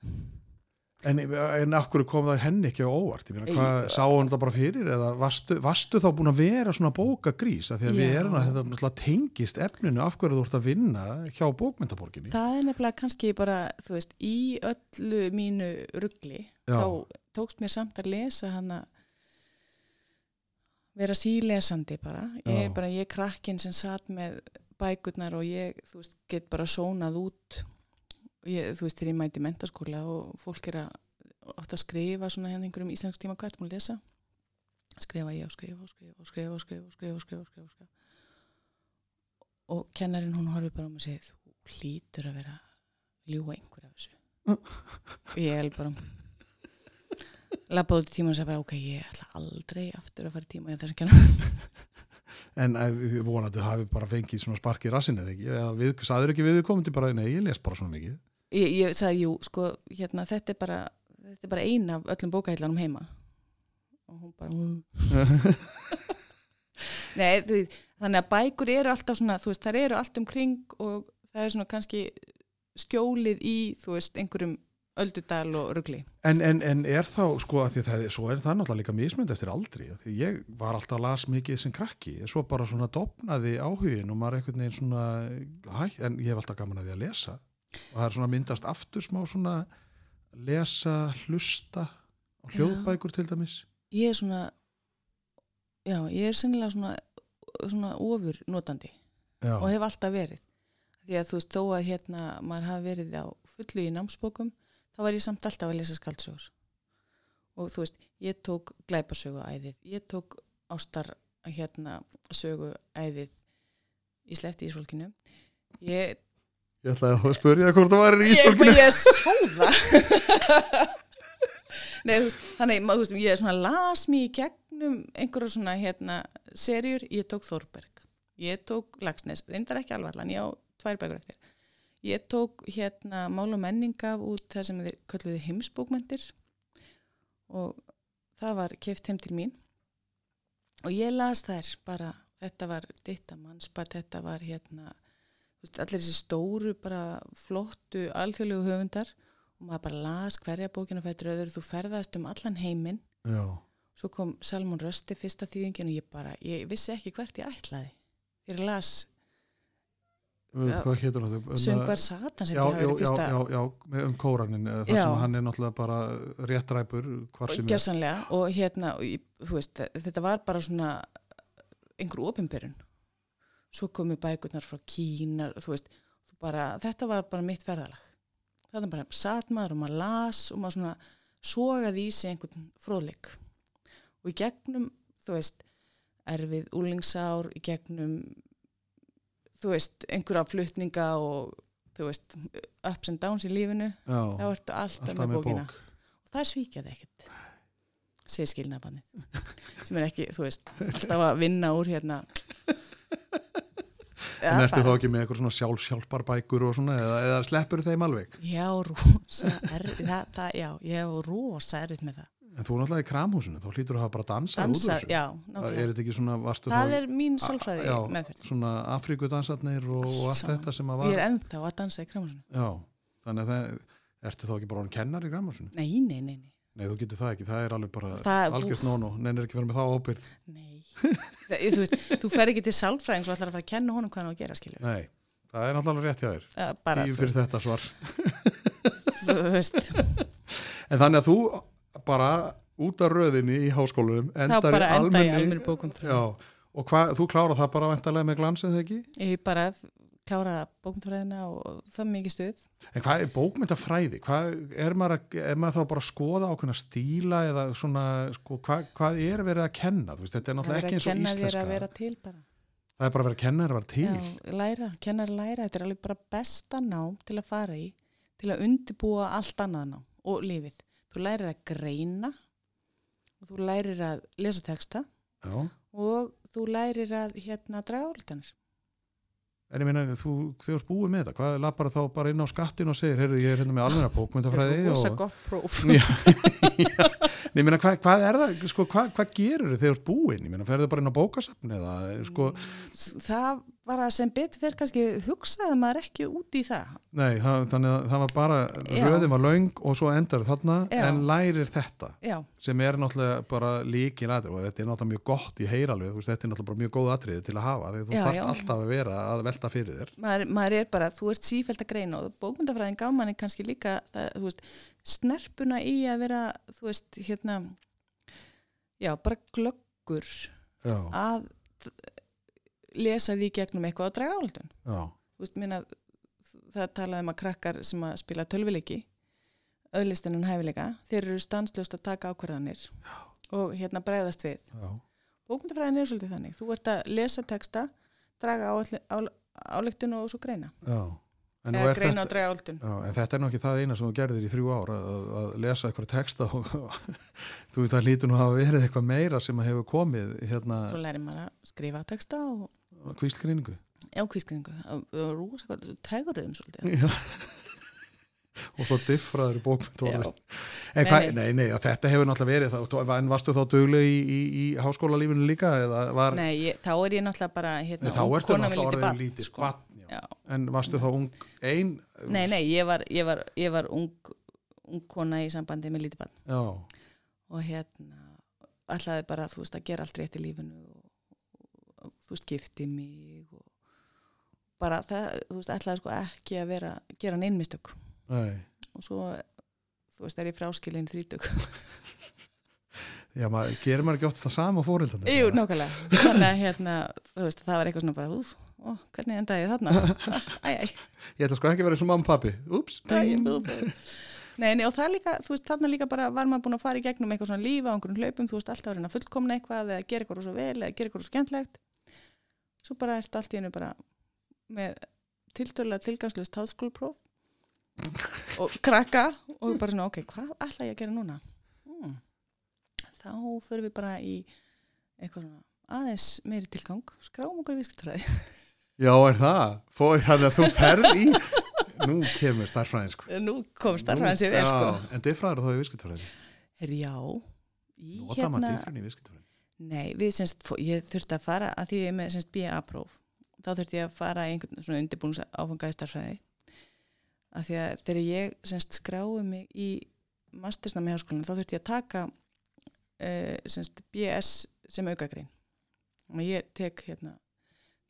En, en akkur kom það henni ekki á óvart? Meina, hvað, sá hún þetta bara fyrir? Eða varstu, varstu þá búin að vera svona bókagrís? Af því að við Já. erum að þetta tengist efninu af hverju þú ert að vinna hjá bókmyndaborginni. það er nefnilega kannski bara þú veist, í öllu mínu ruggli þá tókst mér samt að lesa hana vera sílesandi bara ég, Já. bara, ég er krakkin sem satt með bækurnar og ég þú veist, get bara sónað út ég, þú veist, þegar ég mæti mentaskóla og fólk er að ofta að skrifa svona hérna einhverjum íslensk tíma hvert múið lesa skrifa ég og skrifa og skrifa og skrifa og skrifa og skrifa og skrifa og skrifa, og skrifa. og kennarinn hún horfir bara mig og segir þú hlýtur að vera að ljúga einhver af þessu og ég er bara lappaði út í tíma og sagði bara ok, ég ætla aldrei aftur að fara í tíma í þess að kenna En eh, við vonandi hafi bara fengið svona spark í rassinu eða ekki? Eða við, saður ekki við komandi bara, nei, ég les bara svona mikið. ég, ég sagði, jú, sko, hérna þetta er bara, þetta er bara ein af öllum bókahillanum heima og hún bara. Nei, þú, veist, þannig að bækur eru alltaf svona, þú veist, þær eru allt um kring og það er svona kannski skjólið í, þú veist, einhverjum öldudal og rugli. En, en, en er þá, sko, að því að það, er- svo er það náttúrulega líka mismönd eftir aldri. Því ég var alltaf að las mikið sem krakki, svo bara svona dopnaði áhugin og maður einhvern veginn svona, hæ, en ég hef alltaf gaman að því að lesa. Og það er svona myndast aftur smá svona lesa, hlusta Já. hljóðbækur til dæmis. Ég er svona, já, ég er sennilega svona, svona ofur notandi Já, og hef alltaf verið. því að þú veist, þó að hérna maður hafi verið á fullu í námsbókum þá var ég samt alltaf að lesa skaldsögur og þú veist, ég tók glæpasögu æðið, ég tók ástar hérna sögu æðið í slefti ísfólkinu ég, Ég ætlaði að spyrja hvort það var í ég, ísfólkinu. ég sá það. Nei, veist, þannig, maður, veist, ég svona las mér í gegnum einhverja svona hérna serjur, ég tók Þorberg ég tók Lagsnes, reyndar ekki alveg allan, ég á tvær bækur eftir ég tók hérna mál og menning af út það sem þeir kölluði heimsbókmentir og það var keft heim til mín. Og ég las þær bara, þetta var ditta mannspat, þetta var hérna allir þessi stóru bara flottu alþjóðlegu höfundar og maður bara las hverja bókina fættur öður, þú ferðast um allan heiminn. Já, svo kom Salmón Rösti fyrsta þýðingin og ég bara, ég vissi ekki hvert ég ætlaði. Ég las. Hvað hétur það? Söngvar Satans Já, já, já, fyrsta já, um kóranin, þar sem hann er náttúrulega bara réttræpur, hvar sem er. Og hérna, þú veist, þetta var bara svona einhver opinberun. Svo komu bækurnar frá Kína, þú veist, þú bara, þetta var bara mitt ferðalag. Þetta bara satt maður og maður las og maður svona sogaði í sig einhvern fróðleik. Og í gegnum, þú veist, erfið úlingsár, í gegnum, þú veist, einhverja flutninga og, þú veist, ups and downs í lífinu, Já, þá ertu alltaf, alltaf með bókina bók. og það er svíkjaði ekkert segir skilnabanni sem er ekki, þú veist, alltaf að vinna úr hérna En ertu þá bara- ekki með eitthvað svona sjálfsjálfar bækur og svona, eða, eða sleppur þeim alveg? Já, rosa erfið það, það, já, ég hef rosa erfið með það En þú er náttúrulega í kramhúsinu, þá hlýtur að hafa bara dansað út úr þessu. já, Er varstu Það er mín sálfræði meðferð Svona Afríkudansarnir og, og allt þetta sem að og var. ég er ennþá að dansa í kramhúsinu Já, þannig að það, ertu þá ekki bara hann kennar í kramhúsinu? Nei, nei, nei, nei, Nei, þú getur það ekki, það er alveg bara Það- algjört nónu, nennir ekki verið með þá ábyrð. nei. það, þú, veist, þú fer ekki til sálfræðing svo ætlar að fara að kenna honum hvað hann á að gera, skilju Nei, það er náttúrulega rétt hjá þér. þú, fyrir þetta svar. þú veist En þannig að þú bara út af röðinni í háskólanum þá endar í almenni. og hvað, þú klárar það bara vantarlega með glans eða ekki? ég bara klára bókumfræðina og það er mikið stuð En hvað er bókmyndafræði? Hvað, er, maður að, er maður þá bara að skoða ákveðna stíla eða svona, sko, hvað, hvað er verið að kenna? Veist, þetta er það náttúrulega er ekki eins og kenna þér íslenska. að vera til bara Það er bara að vera kennar að vera til. Já, læra, kennar að læra, þetta er alveg bara besta nám til að fara í, til að undibúa allt annað nám og lífið. Þú lærir að greina og þú lærir að lesa texta Já. og þú lærir að hérna draga áltanir. En ég meina, þú, þú ert búið með þetta. Hvað lappar þá bara inn á skattin og segir, heyrðu, ég er hérna með almenna bókmyndafræði Það er rosa og... Nei, meina, hvað, hvað er það, sko, hvað, hvað gerur þið þegar búin? Ég meina, ferðu bara inn á bókasafni eða, sko, Það var að sem betur fyrir kannski hugsaði maður ekki út í það. nei, það, þannig að það var bara, Já. röðin var löng og svo endar þarna, Já. en lærir þetta, Já, sem er náttúrulega bara líkin atrið og þetta er náttúrulega mjög gott í veist, þetta er náttúrulega bara mjög góð atrið til að hafa, því þú já. alltaf að vera að velta fyrir þér. maður, maður er bara, þú ert sífælt að greina og bókmyndafræðin gaf manni kannski líka það, snerpuna í að vera, þú veist, hérna já, bara glöggur Já, að lesa því gegnum eitthvað að draga áldun. já, Þú veist, minna, það talaði um að krakkar sem að spila tölvileiki, auðlistinan hæfileika, þeir eru stanslust að taka ákvarðanir og hérna bregðast við. já, Bókmyndafræðin er svolítið þannig. Þú ert að lesa texta, draga áleiktun og svo greina. já. Eða greina og áleiktun. já, en þetta er nú ekki það eina sem þú gerðir í þrjú ár að, að lesa eitthvað texta og þú veist það lítur nú að verið eitthvað meira sem að hefur komið hérna Svo lærir maður að skrifa texta og kvíslgreiningu. já, rosa hvað, tegur þeim svolítið. Já. og svo diffraður bókmynd Nei, nei. að þetta hefur náttúrulega verið en varstu þá dugleg í, í, í háskólalífinu líka eða var, Nei, ég, þá er ég náttúrulega bara hérna, Nei, þá ertu náttúrulega barn, lítið sko. Já. En varstu þá ung ein Nei, nei, ég var, ég var, ég var ung, ung kona í sambandi með lítið barn já, og hérna ætlaði bara, þú veist, að gera allt rétt í lífinu og, og þú veist, gifti mig og bara það, þú veist, ætlaði sko ekki að vera, gera neinn mistök nei og svo, þú veist, er ég fráskilin þrítök. Já, maður, gerir maður ekki oft það sama fórildandi? Jú, nákvæmlega. Þannig að hérna, þú veist, það var eitthvað svona bara, úf, ó, hvernig endaði ég þarna æ, æ, Ég ætla sko ekki að vera og mamma og pappi Úps, Nei, nei, og það líka, þú veist, þarna líka bara var maður búin að fara í gegnum eitthvað svona lífa á einhverjum hlaupum, þú veist, alltaf að reyna fullkomna eitthvað eða gera eitthvað svo vel eða gera eitthvað svo skemmtlegt svo bara ertu allt í hennu bara með tiltölulega tilgangslust háskólpróf og krakka og bara svona, ok, hvað ætla ég að gera núna? Hmm. Þá förum við bara í eitthvað svona aðeins meiri tilgang, skráum okkur í viðskiptræði. Já, er það? Fóð þannig að þú ferð í Nú kemur starfræðin sko. Nú kom starfræðin sér vel, sko. En diffræður þá í viskitafræðin Herri, já, í Nota maður diffræðin í viskitafræðin Nei, við semst, fó- ég þurfti að fara að því ég er með semst BA-próf þá þurfti ég að fara í einhvern svona undirbúnus áfangaði starfræði. Að því að þegar ég semst skráði mig í mastersnami háskólan þá þurfti ég að taka uh, semst BS sem aukagrein. Og ég tek hérna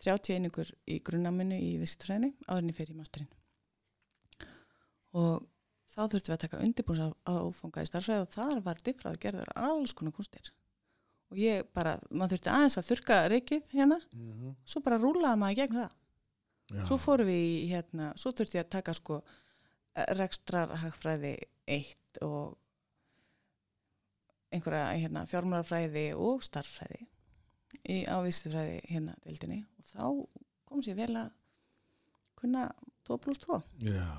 30 einingur í grunnaminu í viðskiptfræðinni áðurinn í masterinn. Og þá þurftum við að taka undirbúnus áfangaði starfræði og þar var diffrað gerður alls konar kunstir og ég bara, maður þurfti aðeins að þurka reikið hérna, svo bara rúlaði maður í gegn það. Já. Svo fórum við í hérna, svo þurfti ég að taka sko rekstrar hagfræði eitt og einhverja hérna, fjármárafræði og starffræði í ávístifræði hérna deildinni. og þá kom sér vel að kunna 2 pluss 2. Já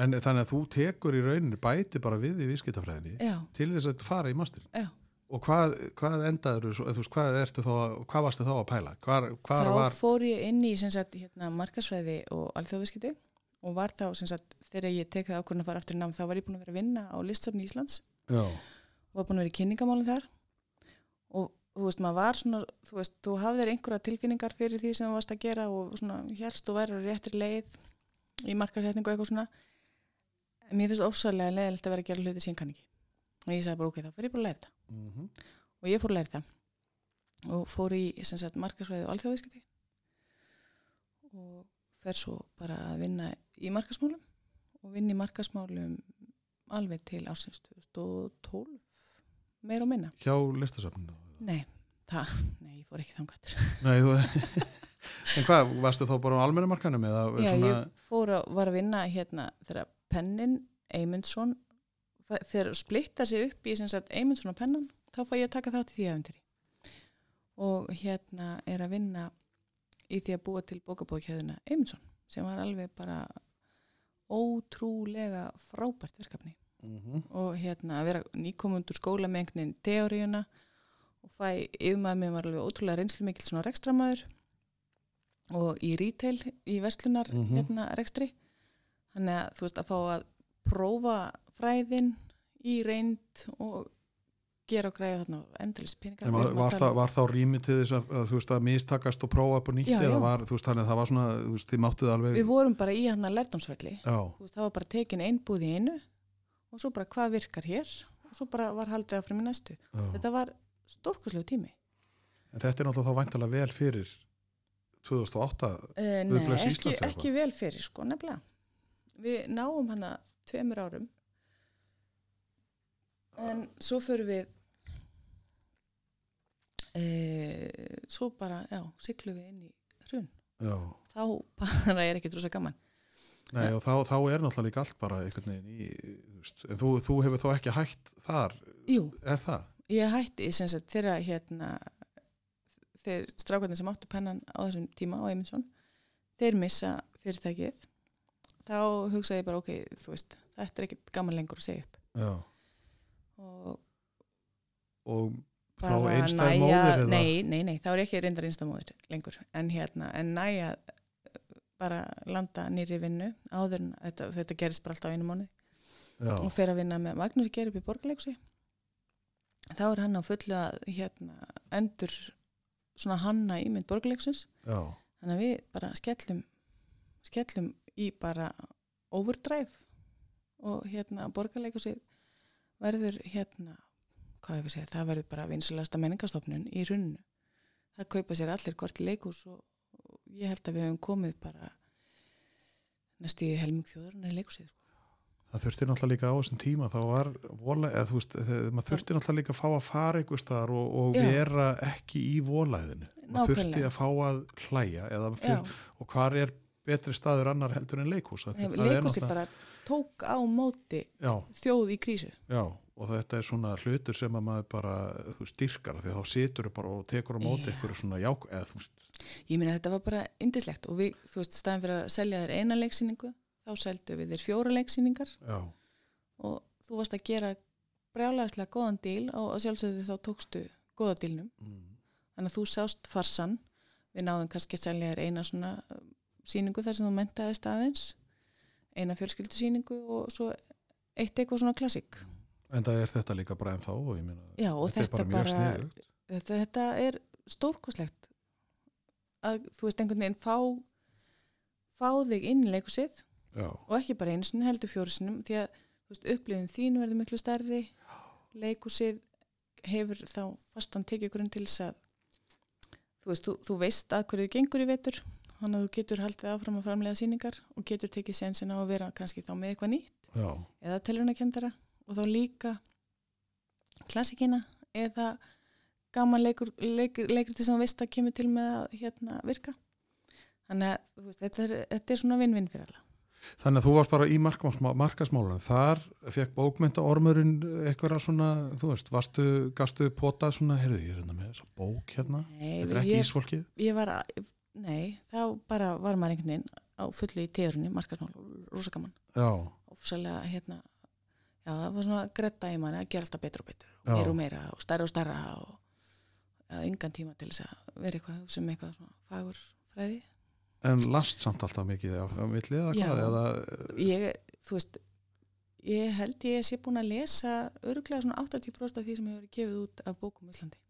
En þannig að þú tekur í rauninni bæti bara við í viskitafræðinni Já, til þess að fara í masterinn já. Og hvað, hvað endaður, hvað þá, hvað varstu þá að pæla? Hvar, þá var, fór ég inn í sagt, hérna, markasfræði og alþjóðviskiti og var þá sagt, þegar ég tek það ákvörðin að fara aftur í nám þá var ég búin að vera að vinna á listsafni Íslands já, og var búin að vera í kynningamálinn þar þú veist, maður var svona þú veist, þú hafðir einhverja tilfinningar fyrir því sem þú varst að gera og svona helst þú væri á réttri leið í markasetningu og eitthvað svona. En mér finnst ofsalega leðilegt að vera að gera hluti sem ég kann ekki. Og ég sagði bara ok, þá fyrir ég bara að læra þetta. Mm og ég fór að læra það og fór í sem sagt markasvæði og alþjóðviskiti og fer svo bara að vinna í markasmálum og vinna í markasmálum alveg til ásins 2012 meir og minna. hjá listasafninu Nei, það, nei, ég fór ekki þangat. Nei, þú En hvað, varstu þá bara á almennumarkanum eða Já, svona, ég fór að, var að vinna hérna þegar pennin Eymundsson að splitta sig upp í Eymundsson og pennan, þá fæ ég að taka þátt í því efentýri. Og hérna er að vinna í því að búa til bókabókjæðuna Eymundsson sem var alveg bara ótrúlega frábært verkefni mm og hérna að vera nýkomundur skóla með einhvern veginn teóriuna og fæ yfirmaður mér var alveg ótrúlega reynslu mikill svona rekstramæður og í retail í verslunar Mhm. hérna rekstri. Þannig að þú veist að fá að prófa fræðin í reynd og gera og græða þarna endalist peningar var, að var, það, var þá rými til þess að, að þú veist að mistakast og prófa upp og nýtt Já, eða var, þú veist þannig að það var svona, þú veist, þið máttuð alveg við vorum bara í hann að Já, Þú veist, það var bara tekin einbúð í einu og svo bara hvað virkar hér? Og svo bara var haldið áfram í næstu. Já. þetta var stórkuslegu tími En þetta er náttúrulega þá væntalega vel fyrir 2008 Uh, nei, Guðbless ekki, ekki vel fyrir sko, nefnilega. Við náum hana tveimur árum en svo fyrir við uh, svo bara, já, siglu við inn í hrun. Já, Þá bara er ekki drosa gaman. nei og þá, þá er náttúrulega líka allt bara einhvern veginn í, þú veist, en þú, þú hefur þá ekki hætt þar, Jú, er það? Ég hætti sagt þegar hérna þeir strákarnir sem áttu pennan á þessum tíma á Eymundsson, þeir missa fyrirtækið. Þá hugsaði ég bara, ok, þú veist þetta er ekkit gaman lengur að segja upp. Já, og og þá móðir eða? nei, nei, nei, þá er ekki reyndar einstæðmóðir lengur, en hérna, en næja bara landa nýri vinnu áður en þetta, þetta gerist bara alltaf á einu mánu Já, og fer að vinna með Magnús Geir upp í Borgarleikusi þá er hann á fullu að hérna, endur svona hanna ímynd Borgarleikusins já, þannig að við bara skellum skellum í bara overdrive og hérna Borgarleikusi verður hérna hvað hefur segið, það verður bara vinsalasta menningastofnun í runnu það kaupa sér allir gort leikus og, og ég held að við höfum komið bara næst í helming þjóðurinn í leikusið sko. Það þurfti náttúrulega líka á þessum tíma þá var vola, eða þú veist maður þurfti náttúrulega líka að fá að fara einhver staðar og, og vera ekki í volæðinu. Maður þurfti að fá að hlæja eða Já, fyr, og hvar er betri staður annar heldur en leikhúsi náttúrulega- bara tók á móti já, þjóð í krísu. já, og þetta er svona hlutur sem að maður bara veist, dyrkar af því þá situr bara og tekur á móti einhverju svona ják eða þú veist, Ég meina þetta var bara indislegt og við, þú veist, staðan fyrir að selja þér eina leiksýningu, þá seldu við þér fjóra leiksýningar. Og þú varst að gera brjálæðislega góðan díl og, sjálfsögðu þá tókstu góða dílnum. mm, Þannig að þú sást farsan, við náðum kannski að selja þér eina svona um, sýningu þar sem þú mentaði staðins, eina fjölskyldusýningu og svo eitt eitthvað svona klassík. en það er þetta líka bara en þá og ég og þetta, þetta, er bara mjög sniðugt. þetta, þetta er stórkoslegt að þú veist einhvern veginn fá fá þig inn í leikusið já, og ekki bara einu sinni heldur fjóru sinnum því að veist, upplifin þín verður miklu stærri. Leikusið hefur þá fastan tekið grunn til þess að þú veist, þú, þú veist að hverju gengur í vetur. Þannig að þú getur haldið áfram að framlega sýningar og getur tekið sensin á að vera kannski þá með eitthvað nýtt já, eða telurinn og þá líka klassikina eða gaman leikur, leikur, leikur til sem þú veist að kemur til með að hérna, virka. Þannig að veist, þetta, er, þetta er svona vinn-vinn fyrir alla Þannig að þú varst bara í markasmálunum. Þar fekk bókmynda ormurinn eitthvað svona, þú veist, varstu, gastu potað svona, heyrðu, ég er hérna með þessa bók hérna, þetta er ekki ég, ísfólkið. ég var nei, þá bara var maður einhvern veginn á fullu í tegurinni, markasmál, rosa gaman Já, ofsalega hérna já, það var svona gretta í manni að gera alltaf betur og betur og Já. meira og meira og stærra og stærra og engan tíma til þess að vera eitthvað að hugsa um eitthvað svona fagur fræði en last samt alltaf mikið á, á milli eða Já. hvað, eða, ég, þú veist ég held ég sé búin að lesa öruglega svona 80% af því sem hefur gefið út af bókum í Íslandi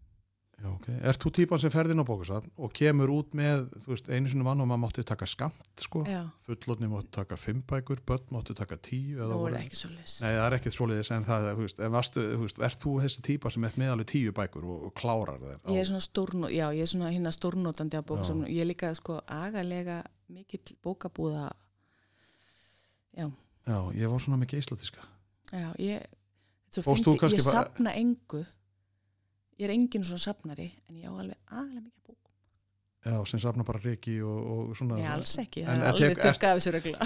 já, ok. Ert þú típan sem ferðin á bókasafn og kemur út með, þú veist, einu sinni vann og maður mátti taka skamt, sko, fullotni mátti taka fimm bækur, börn mátti taka tíu, nú er ekki svo les Nei, það er ekkert svoleiðis en það, þú veist, en varstu, þú veist, ert þú þessi típa sem ert með alveg tíu bækur og, og klárar þér? á- ég er svona stórnó, já, ég er svona hérna stórnótandi bókum Já. sem ég er líka sko agalega mikill bókabúða já, Já, ég var svona með geisladiska. Já, ég, svo Fórst þú fyndi, ég sapna engu ég er engin svona sapnari en ég á alveg aðlega mikið bók Já, sem safna bara reiki og, og svona. Nei, alls ekki, það er alveg þurrkað af þessu regla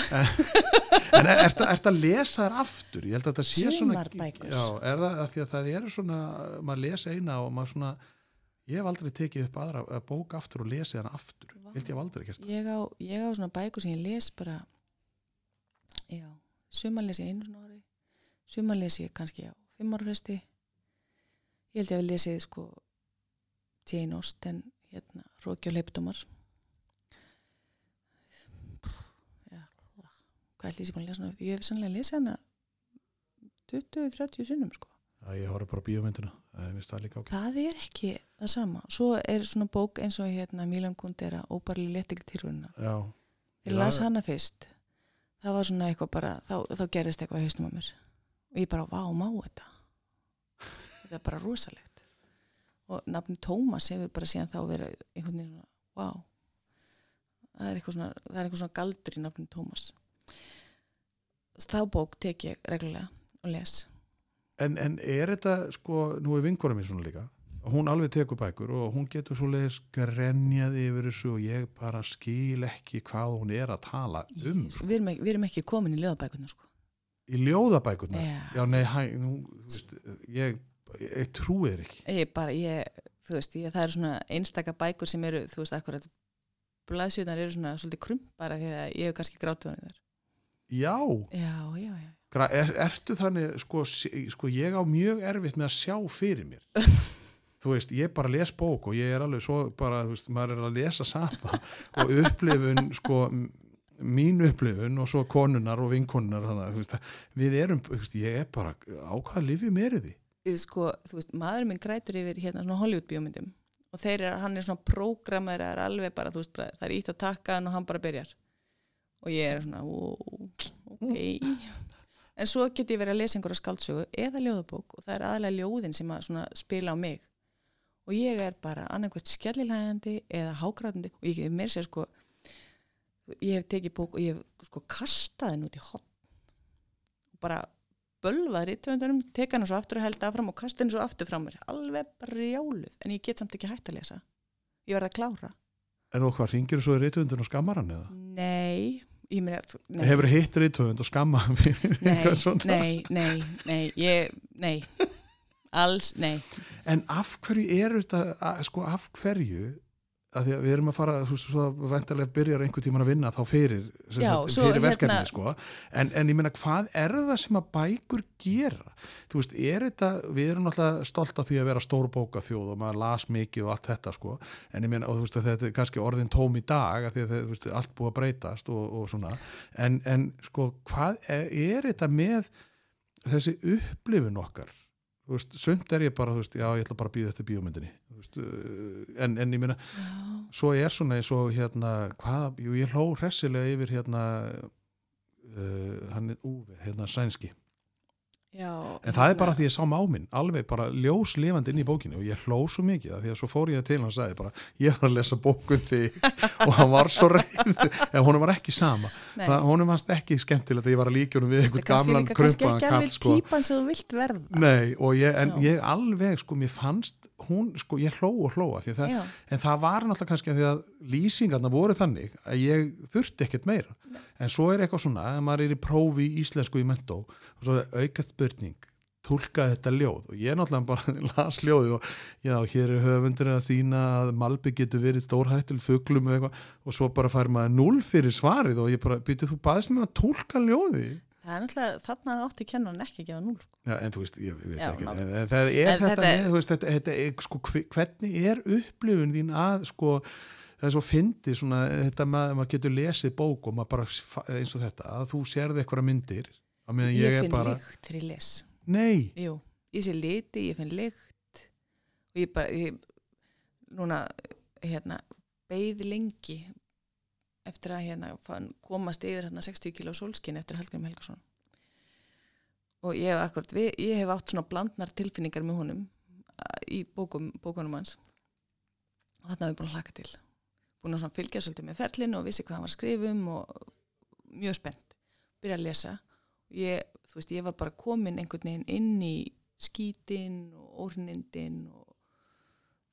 En er, ert að lesa þær aftur? Ég held að þetta sé svona... Sumar bækur. Já, er það að því að það eru svona, maður lesa eina og maður svona, ég hef aldrei tekið upp aðra að bók aftur og lesið hana aftur. Vá. Held ég hef aldrei gert það. ég á, ég á svona bækur sem ég les bara já, sumar les ég einu svona ári sumar les ég kannski á fimm ára fresti ég held ég að við lesið sko Jane Austen hérna, Róki og Leipdómar já, hvað ég sé búin að lesa ég hef sannlega lesið hana 20-30 sinnum sko. Já, ég horf bara á bíómyndina, það er það er ekki það sama. Svo er svona bók eins og hérna Milan Kundera óbarli Já, ég las hana fyrst. Það var svona eitthvað bara þá, þá gerist eitthvað haustum á mér. Og ég bara, vá, má þetta þetta er bara rosalegt og nafni Tómas hefur bara síðan þá verið einhvern veginn svona, vá það er eitthvað svona, það er eitthvað svona galdur í nafni Tómas þá bók tek ég reglulega og les en, en er þetta, sko, nú er vinkora mín svona líka, hún alveg tekur bækur og hún getur svo leiðis grenjað yfir þessu og ég bara skil ekki hvað hún er að tala um, sko. við, erum ekki, við erum ekki komin í ljóðabækunum sko. Í ljóðabækurna? Já. Já, nei, hæ, nú, veist, ég, ég trúi þér ekki. ég bara, ég, þú veist, ég, það eru svona einstaka bækur sem eru, þú veist, akkurat blaðsjöðnar eru svona svolítið krumpara því að ég hef kannski grátið hann þar Já, já, já, já, er, ertu þannig, sko, sko, ég á mjög erfitt með að sjá fyrir mér. þú veist, ég bara les bók og ég er alveg svo bara, þú veist, maður er að lesa sama og upplifun, sko, mín upplifun og svo konunar og vinkonunar, þannig að, við erum, veist, ég er bara, á hvaða lifi er sko, þú veist, maðurinn minn grætur yfir hérna svona Hollywood bíómyndum. Og þeir eru, hann er svona prógrammer er alveg bara, þú veist, bara, það er ítt að taka hann og hann bara byrjar. Og ég er svona, ó, ok. En svo get ég verið að lesa einhverja skaldsögu eða ljóðabók og það er aðalega ljóðin sem að spila á mig. Og ég er bara annarkvært skellilægandi eða hágrætandi og ég hef mér sér sko ég hef tekið bók og ég hef sko kastað henn út í hotn og bara bölvað rítvöndunum, teka hann svo aftur og held afram og kasta hann svo aftur frá mér. Alveg brjáluð, en ég get samt ekki hægt að lesa. Ég verði að klára. En og hvað, ringir þú svo í reytöfundin og skammar hann eða? Nei, ég meina nei, Hefur hitt reytöfund og skamma hann fyrir nei, nei, nei, nei, ég, nei. Alls, nei. En af hverju er þetta, sko af hverju að því að við erum að fara, þú veist, svo vendarlega byrjar einhver tíman að vinna þá fyrir, Já, sagt, svo fyrir verkefni, hérna- sko. En, en ég meina, hvað er það sem að bækur gera? Þú veist, er þetta við erum náttúrulega stolt af því að vera stórbóka þjóð og maður las mikið og allt þetta, sko. En ég meina, og þú veist, þetta er kannski orðin tóm í dag að því að veist, allt búið að breytast og, og svona, en, en sko, hvað er, er þetta með þessi upplifun okkar þú veist, sumt er ég bara, þú veist, já, ég ætla bara að býða eftir bíómyndinni, þú veist, uh, en, en ég Já, svo er svona eins og hérna, hvað, jú, ég hló hressilega yfir hérna uh, hann er Úfi, hérna sænski já en það er bara því ég sá máminn, alveg bara ljós lifandi inn í bókinu og ég hló svo mikið af því að svo fór ég til hann og sagði bara ég er að lesa bókun þig. Og hann var svo reyð en honum var ekki sama. Nei. það, honum varst ekki skemmtilegt að ég var að líka honum við kannski gamlan ekki kall sko. Nei, ég, en Já. ég alveg, sko, mér fannst hún, sko, ég hló og hlóa að það, en það var náttúrulega kannski að því að lýsingarna voru þannig að ég þurfti ekkert meira en svo er eitthvað svona, að maður er í prófi í íslensku í mentó og svo er aukað spurning tólka þetta ljóð. Og ég náttúrulega bara las ljóðið og já, hér er höfundur að sína að Malbi getur verið stórhættul fuglum og eitthvað. Og svo bara fær maður null fyrir svarið og ég bara, býtið þú baðist með að tólka ljóðið. Það er náttúrulega, þarna átti kennan ekki að gefa núl sko. Já, en þú veist, ég, veit Já, ekki, en, en það er En þetta, þetta- þú veist, þetta, þetta er, sko, hve- hvernig er upplifun þín að, sko, það er svo fyndi, svona, þetta maður getur lesið bók og maður bara, eins og þetta, að þú sérði eitthvað myndir, ég, ég, finn bara, lykt til les. Nei, Jú, ég sé liti, ég finn lykt og ég bara ég, núna, hérna beið lengi eftir að hérna fann, komast yfir hérna 60 kíló sólskin eftir Hallgrim Helgason. Og ég hef akkurat við, ég hef átt svona blandnar tilfinningar með honum í bókum, bókunum hans. Og þarna hef ég búin að hlaka til búin að fylgja svolítið með ferlinu og vissi hvað hann var að skrifum og mjög spennt. Byrja að lesa. Ég, þú veist, ég var bara komin einhvern veginn inn í skítin og óhrnindin og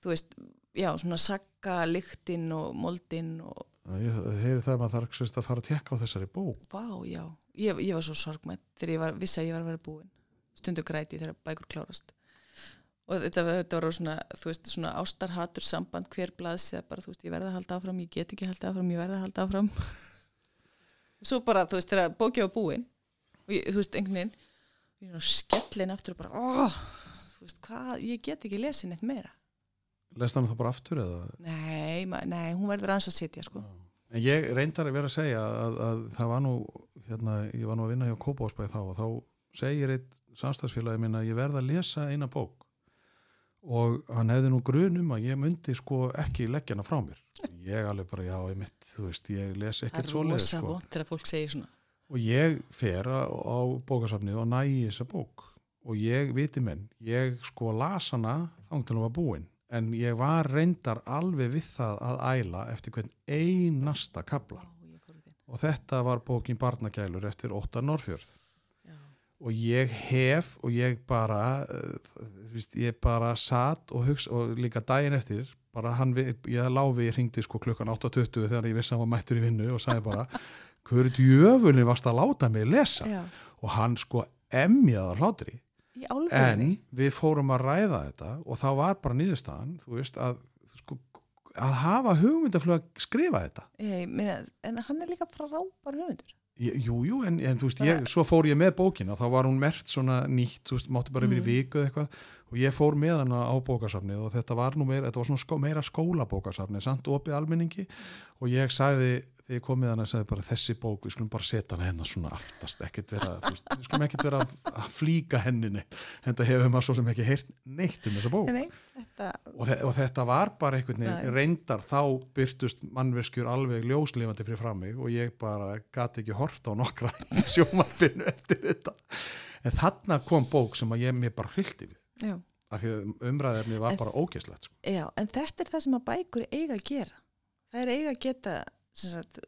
þú veist, já, svona sakka lyktin og moldin og ég heyri það að maður þarf sérst að fara að tekka á þessari bók, vá, já, ég, ég var svo sorgmætt þegar ég var, vissi að ég var að vera búin. Stundu græti þegar bækur klárast og þetta, þetta var svona veist, svona ástarhatur samband hver blaðs eða bara, þú veist, ég verði að halda áfram ég get ekki að halda áfram, ég verði að halda áfram svo bara, þú veist, þegar bókja var búin og ég, þú veist, einhvern veginn ég er skellin aftur og bara oh, þú veist, hvað, ég get ekki lesin eitt meira lest hann það bara aftur eða? nei, nei, hún verður aðeins að sitja sko. En ég reyndar að vera að segja að, að það var nú, hérna, ég var nú að vinna hjá Kópásbæði þá og þá segir einn samstagsfélagi minn að ég verða að lesa eina bók og hann hefði nú grunum að ég myndi sko ekki leggja hana frá mér. Ég alveg bara, já, ég mitt, þú veist, ég les það ekkert er svoleiðis rosa sko. vond þegar fólk segir svona Og ég fer á, á bókasafnið og nægi þessa bók og ég, viti menn, ég sko las hana hún var búin en ég var reyndar alveg við það að æla eftir hvern einasta inn. og þetta var bókin Barnagælur eftir Óttar Norrfjörð Já. Og ég hef og ég bara uh, víst, ég bara satt og hugsa og líka daginn eftir bara hann, ég láfi, ég ringdi sko klukkan 8.20 þegar ég vissi að hann var mættur í vinnu og sagði bara, hverju djöfulni varst að láta mig lesa? Já, og hann sko emjaðar hlátri. En við fórum að ræða þetta og það var bara nýðustafan þú veist að sko, að hafa hugmyndaflug að skrifa þetta. Ég meina, en hann er líka frábær höfundur Ég- Jú, en, en þú veist, ég, svo fór ég með bókina, þá var hún mert svona nýtt, þú veist, mátti bara í Mhm. viku eða eitthvað og ég fór með hana á bókasafnið og þetta var nú meira, þetta var svona skó, meira skólabókasafnið, samt opið almenningi og ég sagði, þegar ég kom með hana, sagði bara þessi bók, við skulum bara setja hana hérna svona aftast, vera, veist, við skulum ekkert vera að, að flíka henninni, en það hefur maður svo sem ekki heyrt neitt um þessa bók. Nei, þetta, og, þe og þetta var bara einhvern veginn reyndar þá byrtust mannverskjur alveg ljóslifandi fyrir fram mig og ég bara gati ekki hort á nokkra sjómarfinu eftir þetta. En þarna kom bók sem að ég mér bara hrildi við. Já. af því að umræðefni var En- bara ógeslegt sko. já, en þetta er það sem að bækur eiga að gera. Það er eiga að geta sagt,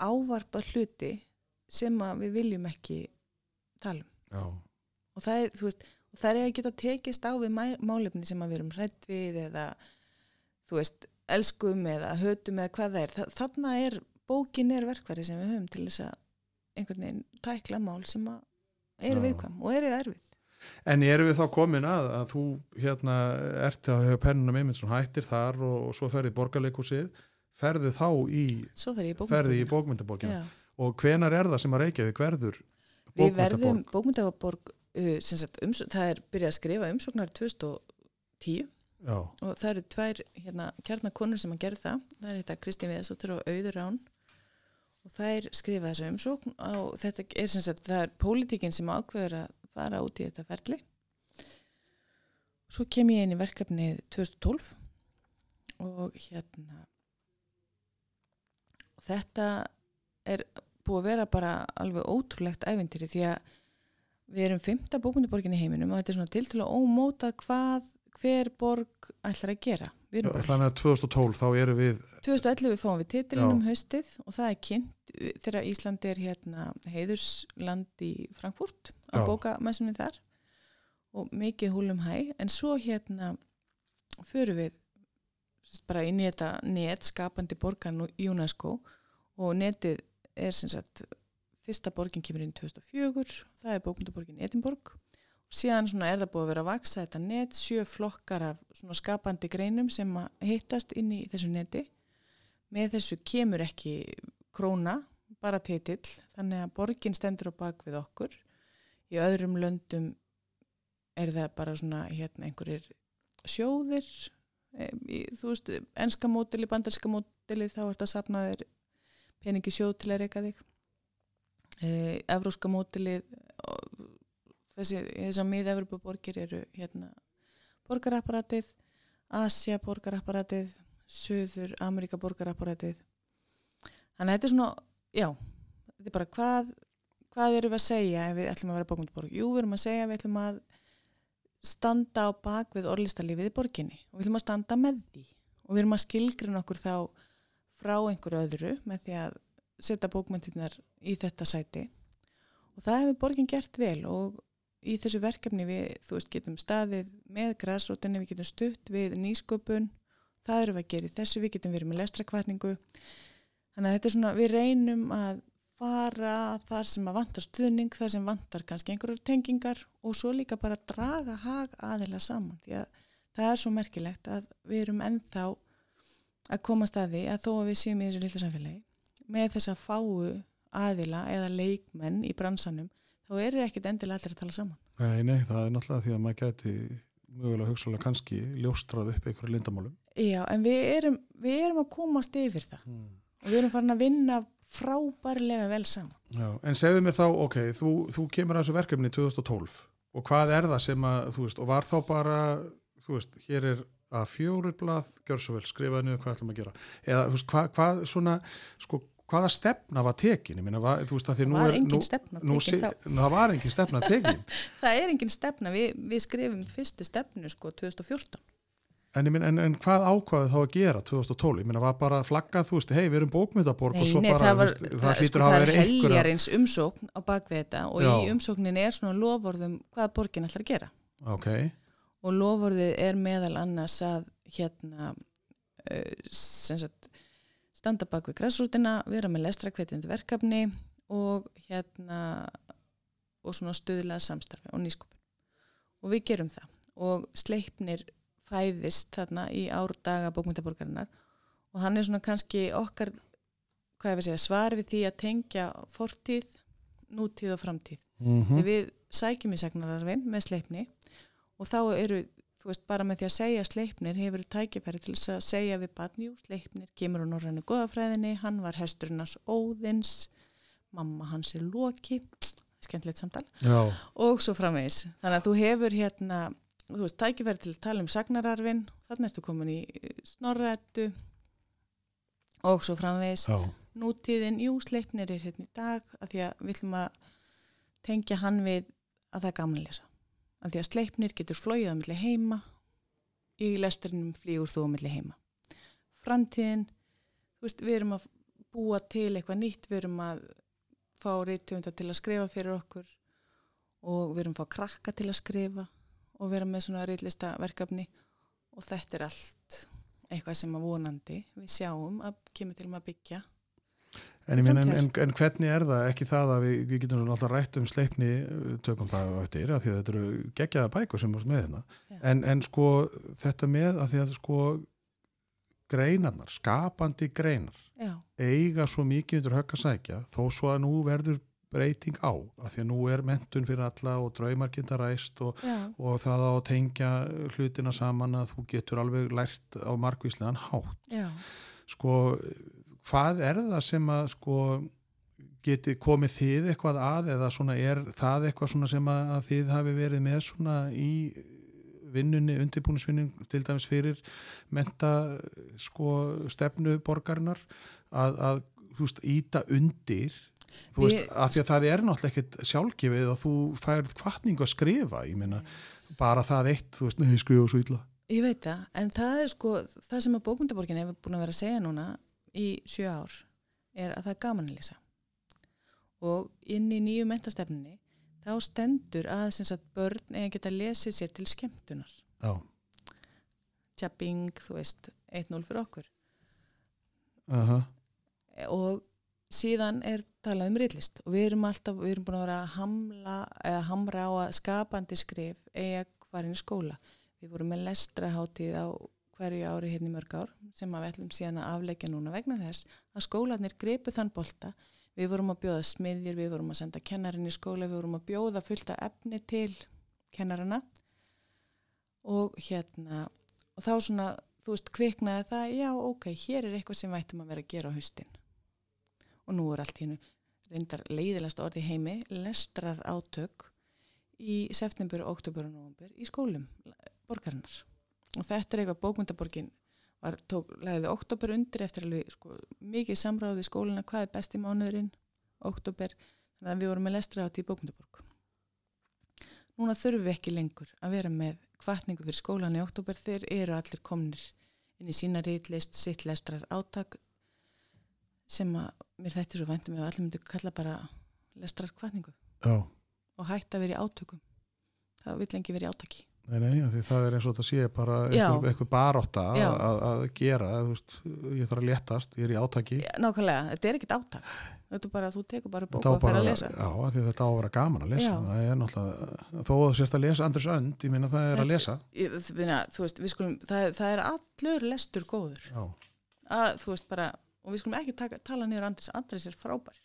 ávarpa hluti sem við viljum ekki talum Já, og það er, veist, og það er að geta tekist á við málefni sem við erum hrætt við eða, veist, elskum eða hötum eða hvað það er. Þa, þarna er, bókin er verkværi sem við höfum til þess að einhvern veginn tækla mál sem eru Já. viðkvæm og eru erfið. En erum við þá komin að að þú hérna ert að hafa pennunum Eymundsson hættir þar og, og svo ferði í ferði þá í, í ferði í bókmyndaborgina. Og hvenar er það sem að Reykjavík verður Við verðum bókmyndaborg? bókmyndaborg, uh, það er byrjað að skrifa umsóknar 2010 Já, og það eru tvær hérna, kjarnakonur sem að gera það. Það er þetta Kristín Viðarsdóttir og Auður Rán. Og það er skrifað þessu umsókn og þetta er sem sagt það er pólitíkin sem ákveður að fara út í þetta ferli. Svo kem ég inn í verkefnið 2012 og hérna þetta er búið að vera bara alveg ótrúlegt ævintýri því að við erum fymta bókundaborgin í heiminum og þetta er svona til til að ómóta hvað hver borg ætlar að gera. Þannig að 2012 þá erum við 2011 fáum við titilinn um haustið og það er kynnt þegar Ísland er hérna heiðursland í Frankfurt Já. á bókamessunni þar og mikið húlum hæ en svo hérna förum við bara inn í þetta net skapandi borgan UNESCO og netið er sem sagt fyrsta borgin kemur inn 2004 það er bókundaborgin Edinborg. Og síðan er það búið að vera að vaksa þetta net sjö flokkar af skapandi greinum sem hittast inn í þessu neti. Með þessu kemur ekki króna, bara titill þannig að borgin stendur á bak við okkur. Í öðrum löndum er það bara svona hérna einhverjir sjóðir. Þú veist, enska mótili bandarska mótili þá er þetta safnaðir peningi sjóð til að reyka þig. E, evróska mótilið þessi, þessar mið-Evropaborgir eru hérna borgarapparatið, Asia borgarapparatið, Suður Ameríka borgarapparatið. Þannig að þetta er svona, já þetta er bara hvað hvað erum við að segja ef við ætlum að vera bókmyndaborg jú, við erum að segja að við ætlum að standa á bak við orlistarlífið í borginni og við ætlum að standa með því. Og við erum að skilgrina okkur þá frá einhverju öðru með því að setja bókmyndirnar í þetta sæti. Og það hefur borgin gert vel og í þessu verkefni við, þú veist, getum staðið með græsrótinni, við getum stutt við nýsköpun, það eru við að gera í þessu, við getum verið með lestrakvarningu þannig að þetta er svona, við reynum að fara þar sem að vantar stuðning, þar sem vantar kannski einhverjar tengingar og svo líka bara draga hag aðeila saman. Því að það er svo merkilegt að við erum ennþá að koma staði að þó að við séum í þessu lilla samfélagi með þess að fáu aðila eða leikmenn í bransanum þá eru ekkit endilega allir að tala saman. Nei, nei, það er náttúrulega því að maður geti mögulega hugsalega kannski ljóstrað upp einhverju lindamálum. Já, en við erum, við erum að komast yfir það Mm. og við erum farin að vinna frábærlega vel saman. Já, en segðu mér þá, ok, þú, þú kemur að þessu verkefni 2012 og hvað er það sem að, þú veist, og var þá bara, þú veist, hér er að fjórir blað, gjör svo vel, skrifaði niður hvað ætlum að gera. Eða, þú veist, hvað, hvað svona, sko, hvaða stefna var tekin? Ég meina, var, þú veist, að því nú er, nú, nú, tekin nú, það var engin stefna tekin. Það er engin stefna, við, við skrifum fyrstu stefnu sko 2014. En, meina, en, en hvað ákvaðið þá að gera 2012? Ég meina, var bara flaggað, þú veist, hei, við erum bókmyndaborg og svo bara, það, var, það, það hlýtur sko, að hafa það er einhverja. heljarins umsókn á bakvið þetta og Já. í umsóknin er svona lofvorðum hvað borgin ætlar að gera. Ok, Og lofvorðið er meðal annars að hérna sem sagt, standa bakvið græsrútina, vera með lestrakveitindi verkefni og hérna og svona stuðlega samstarfi og nýskupin. Og við gerum það og sleipnir fæðist þarna í árdaga bókmyndaborgarinnar og hann er svona kannski okkar hvað ég við segja, svar við því að tengja fortíð, nútíð og framtíð. mm Þegar við sækjum í sagnararfin með sleipni og þá eru, þú veist, bara með því að segja sleipnir hefur tækifæri til þess að segja við barnjú, sleipnir kemur á norrænu goðafræðinni, hann var hesturinn hans Óðins, mamma hans er Loki, skemmtilegt samtal. Já, og svo framvegis. Þannig að þú hefur hérna, þú veist, tækifæri til að tala um sagnararfin, þannig ertu komin í snorrættu og svo framvegis. Já, nútíðin, jú, sleipnir er hérna í dag að því að við ætlum að tengja hann við að það er gaman að því að sleipnir getur flóið á milli heima, í lesturinnum flýgur þú á milli heima. Framtíðin, þú veist, við erum að búa til eitthvað nýtt, við erum að fá reytjöfunda til að skrifa fyrir okkur og við erum að fá krakka til að skrifa og vera með svona reyðlista verkefni og þetta er allt eitthvað sem að vonandi við sjáum að kemur til að byggja En, meina, en, en, hvernig er það? Ekki það að við, við getum alltaf rætt um sleipni uh, tökum það á eftir að því að þetta eru geggjaða bækur sem er með hérna. En, en sko þetta með að því að sko greinarnar, skapandi greinar já, eiga svo mikið undir högg að sækja þó svo að nú verður breyting á að því að nú er mentun fyrir alla og draumar geta ræst og, og það á að tengja hlutina saman að þú getur alveg lært á margvíslegan hátt. Já. Sko, hvað er það sem að sko geti komið þið eitthvað að eða svona er það eitthvað svona sem að, þið hafi verið með svona í vinnunni, undirbúnisvinnun til dæmis fyrir menta sko stefnu borgarinnar að, að þú veist, íta undir þú veist, af því að það er náttúrulega ekkert sjálfgefið að þú færð kvartningu að skrifa, ég meina bara það eitt, þú veist, neði skrifa svo illa. Ég veit það, en það er sko, það sem að bókmyndaborgin hefur búin að vera að segja núna í sjö ár er að það er gaman að lýsa. Og inn í nýju mentastefninni þá stendur að sagt, börn eða geta lesið sér til skemmtunar. Já, Tjapping, þú veist, 1-0 fyrir okkur. aha, Og síðan er talað um rillist og við erum alltaf, við erum búin að vera að hamla, eða hamra á að skapandi skrif eiga hvarinn skóla. Við vorum með lestraháttíð á hverju ári hérna í mörg ár sem að við ætlum síðan að afleggja núna vegna þess að skólanir gripu þann bolta. Við vorum að bjóða smiðjur, við vorum að senda kennarinn í skóla, við vorum að bjóða fullta efni til kennarana og hérna og þá svona, þú veist, kviknaði það, já, ok, hér er eitthvað sem við ættum að vera að gera á haustin. Og nú er allt hérna reyndar leiðilegast orði heimi, lestrar átök í september, oktober og november í skólum borgarinnar. Og þetta er eitthvað bókmyndaborgin var, tók, lagði oktober undir eftir alveg sko, mikið samráði í skóluna, hvað er besti mánuðurinn, oktober, þannig að við vorum með lestra átt í bókmyndaborg. Núna þurfum við ekki lengur að vera með kvartningu fyrir skólan í oktober, þeir eru allir komnir inn í sína rítlist, sitt lestrar átak sem að mér þætti svo væntum við að allir myndu kalla bara lestrar kvartningu já og hætta að vera í átökum. Það vill lengi vera í átaki. Nei, nei, af því það er eins og þetta sé bara Já. einhver, einhver barótta að, að, gera, veist, ég þarf að léttast, ég er í átaki. Nákvæmlega, þetta er ekkit átak. Þetta er bara að þú tekur bara bók og fer að lesa. já, af því þetta á að vera gaman að lesa. Já. Það er náttúrulega, þó að þú sérst að lesa Andris Önd, ég minna það er að lesa. Ég, finna, þú veist, við skulum, það, það er allur lestur góður. Að, veist bara, og við skulum ekki taka, tala niður Andris. Andris er frábær.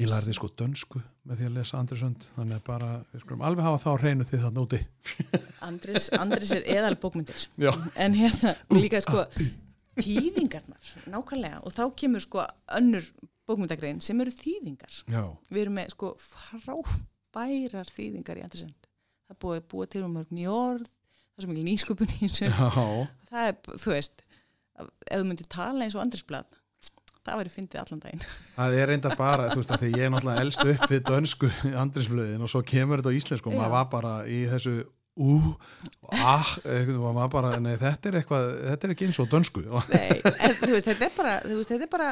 Ég lærði sko dönsku með því að lesa Andris Önd, þannig að bara, við skulum alveg hafa þá á hreinu því það núti. Andris, Andris er eðal bókmyndir. Já. En hérna, líka sko, þýðingarnar, nákvæmlega. Og þá kemur sko önnur bókmyndagrein sem eru þýðingar. Já, Við erum með sko frábærar þýðingar í Andris Önd. Það búið búa til um mörg nýjórð, það er svo mikil nýsköpun í þessu. það er, þú veist ef þú myndir tala eins og Andrisblad það væri fyndið allan daginn. Það er reynda bara, þú veist, að því ég er náttúrulega elst upp við dönsku Andrisblöðin og svo kemur þetta á íslensku og maður var bara í þessu ú, ah, maður bara, nei, þetta er eitthvað, þetta er ekki eins og dönsku. Nei, en, veist, þetta er bara, veist, þetta er bara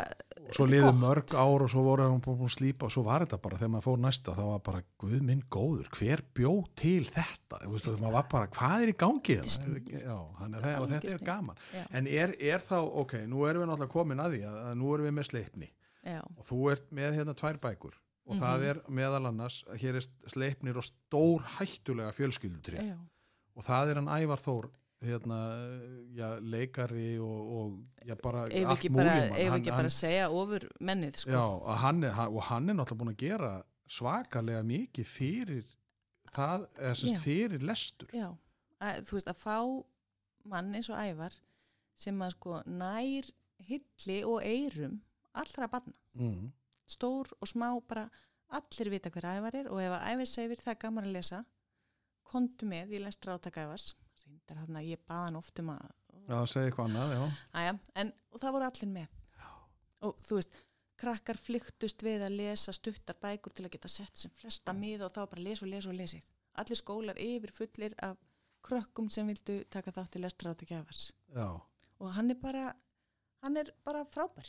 svo gott. mörg ár og svo voru hann búin að slípa og svo var þetta bara, þegar maður fór næsta þá var bara, guð minn góður, hver bjó til þetta, þú veist, maður var bara hvað er í gangi þetta? Er, og þetta er gaman, Já. en er, er þá ok, nú erum við náttúrulega komin að því að, að nú erum við með sleipni. Já, og þú ert með hérna tvær bækur og Mhm. það er meðal annars, hér er sleipnir og stór hættulega fjölskyldutri já, og það er hann Ævar Þór hérna, já, leikari og, og já, bara ef allt múlímann. ef Hann- ekki hann- bara segja ofur mennið, sko Já, og hann, er, hann, og hann er náttúrulega búin að gera svakalega mikið fyrir það, eða Já. fyrir lestur. Já, að, þú veist, að fá mann eins og ævar sem að sko nær hilli og eyrum allra banna, Mm. Stór og smá bara allir vita hver ævar er og ef að ævar segir það er gaman að lesa kontu með, ég lestra átaka ævars. Reyndar þarna, ég baða hann oft um að Já, segi eitthvað annað, já. Æja, en það voru allir með. Og þú veist, krakkar flyktust við að lesa stuttar bækur til að geta sett sem flesta miða og þá bara lesa og lesa og lesið. Allir skólar yfir fullir af krökkum sem vildu taka þátt í lestra átaka ævars. Já. og hann er bara hann er bara frábær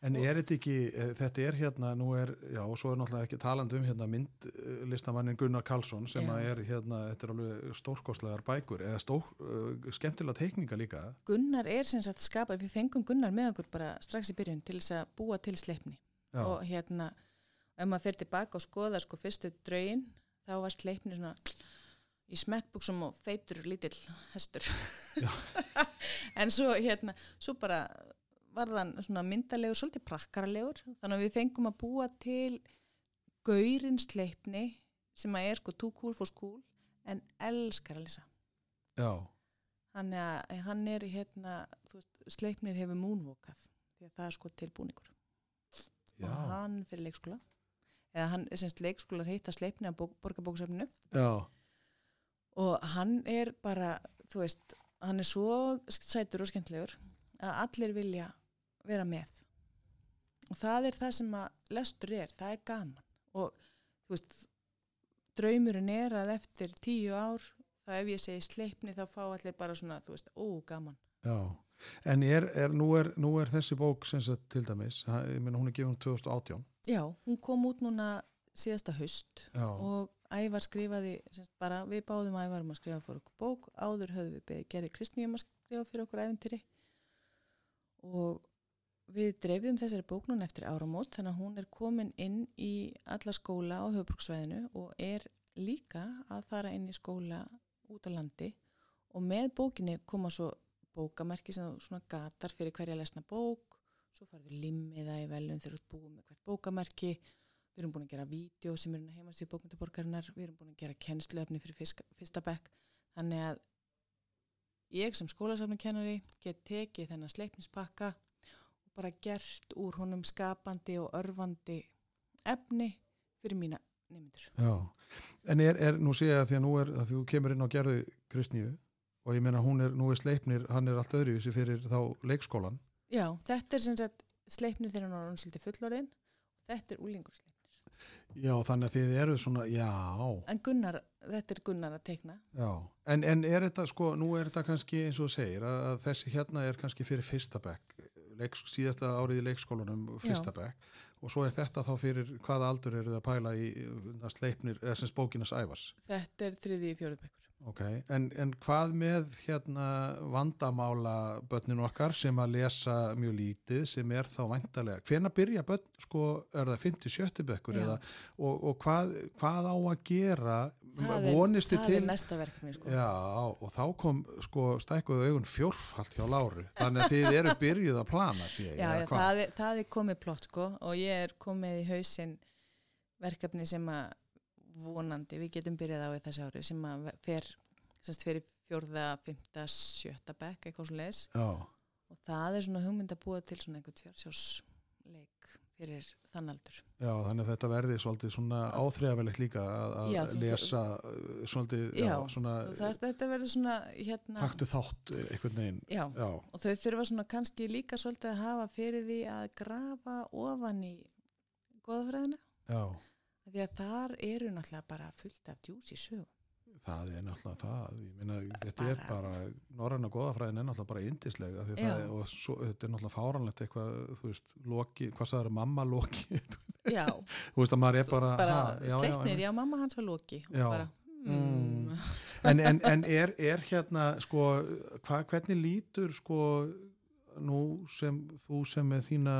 En er þetta ekki, eh, þetta er hérna, nú er, já, svo er náttúrulega ekki taland um hérna myndlistamannin Gunnar Karlsson sem Já. að er hérna, þetta er alveg stórkostlegar bækur eða stór, uh, skemmtilega teikninga líka. Gunnar er sem sagt skapað, við fengum Gunnar með okkur bara strax í byrjun til þess að búa til sleipni Já, og hérna, ef maður fer tilbaka og skoða sko fyrstu draugin, þá var sleipni svona í smekkbuksum og feitur lítill hestur en svo hérna, svo bara var þann svona myndalegur, svolítið prakkaralegur. Þannig að við fengum að búa til gaurin sleipni sem að er sko too cool for school en elskar að lesa. Já, hann er, hann er hérna veist, sleipnir hefur múnvokað því að það er sko tilbúningur. Já, og hann fyrir leikskóla. Eða hann, semst leikskólar heita sleipni á borgarbóksefninu já, og hann er bara þú veist, hann er svo sætur og skemmtilegur að allir vilja vera með. Og það er það sem að lestur er, það er gaman. Og þú veist draumurinn er að eftir tíu ár þá ef ég segi sleipni þá fá allir bara svona, þú veist, ó, gaman. Já. En er, er, nú, er, nú er þessi bók sem sagt til dæmis, meina hún er gefin 2018. Já, hún kom út núna síðasta haust Já, og Ævar skrifaði bara, við báðum Ævar um að skrifa fyrir okkur bók, áður höfðum við beðið gerði Kristni um að skrifa fyrir okkur æfintýri og við dreifðum þessari bók núna eftir áramót þannig að hún er komin inn í alla skóla á höfbruksvæðinu og er líka að fara inn í skóla út á landi. Og með bókinni koma svo bókamerki sem svona gatar fyrir hverja lesna bók svo farður limmiða í velun þegar þú ert búið með hvert bókamerki. Við erum búin að gera vídeo sem er heima sér bókmyndaborgarinnar við erum búin að gera kennsluefni fyrir fiska, fyrsta bekk. Þannig að ég sem skólasafnakennari get tekið þennan sleipnispakka bara gert úr honum skapandi og örfandi efni fyrir mína nefndur. já. En er, er, nú sé ég að því að nú er, að þú kemur inn á gerðu Kristníu og ég meina hún er, nú er sleipnir, hann er allt öðruvísi fyrir þá leikskólan. Já, þetta er sem sagt sleipnir þegar hann orðinn svolítið fullorðin og þetta er úlingur sleipnir. Já, þannig að þið eru svona, já, En Gunnar, þetta er Gunnar að teikna. já. En, en er þetta, sko, nú er þetta kannski eins og segir að, að þessi hérna er kannski fyrir fyrsta bekk, leiks, síðasta árið í leikskólanum fyrsta bekk og svo er þetta þá fyrir hvaða aldur eru það að pæla í uh, sleipnir, eða sem spókinas ævars. Þetta er þriði í fjóruðbekkur. Ok, en, en hvað með hérna vandamála börnin okkar sem að lesa mjög lítið sem er þá væntalega, hvena byrja börn, sko, er það 50-70 bekkur Já. eða, og, og hvað, hvað á að gera, Það er, vonist þið það til er mesta verkefni, sko. Já, og þá kom sko stækkuðu augun fjórfalt hjá Láru þannig að þið eru byrjuð að plana sé, ég, Já, eða já hvað? það, er, það er komið plott sko og ég er komið í hausinn verkefni sem að vonandi, við getum byrjað á þessi ári sem að fer semst fyrir fjórða, fymta, sjötta bekk eitthvað svo leis Já, og það er svona hugmynd að búa til svona einhvern fjársjásleik fyrir þann aldur. já, þannig að þetta verði svolítið svona áþreifavelegt líka að, Já, lesa uh, svolítið, já, Já, svona það, þetta verður svona hérna, taktu þátt eh, einhvern veginn. Já, Já, og þau þurfa svona kannski líka svolítið að hafa fyrir því að grafa ofan í goðafræðina. Já, því að þar eru náttúrulega bara fullt af djús í sögum. það er náttúrulega það ég meina, þetta er bara norræna góðafræðin er náttúrulega bara yndislega því það er, og svo, þetta er náttúrulega fáranlegt eitthvað, þú veist, loki, hvað sagður mamma loki, Já, þú veist að maður er bara, bara ha, já, já, já, mamma hans var Loki Já. bara, Mm. mm, en, en, en er, er hérna sko, hva, hvernig lítur sko nú sem þú sem með þína,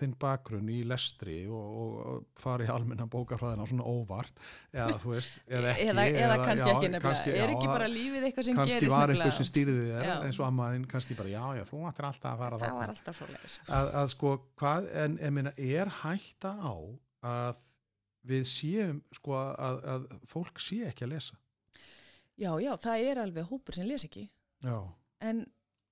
þinn bakgrunn í lestri og, og, fari almenna bókafræðina svona óvart eða þú veist, eða ekki eða, eða kannski já, ekki nefnilega, kannski, er ekki bara lífið eitthvað sem kannski gerist var nefnilega? eitthvað sem stýrði þér eins og ammaðinn kannski bara, já, já, þú ættir alltaf að fara það var alltaf svo leiðis að, að sko, hvað, en ég meina, er hætta á að við séum, sko, að, að fólk sé ekki að lesa? Já, já, það er alveg hópur sem les ekki. Já, en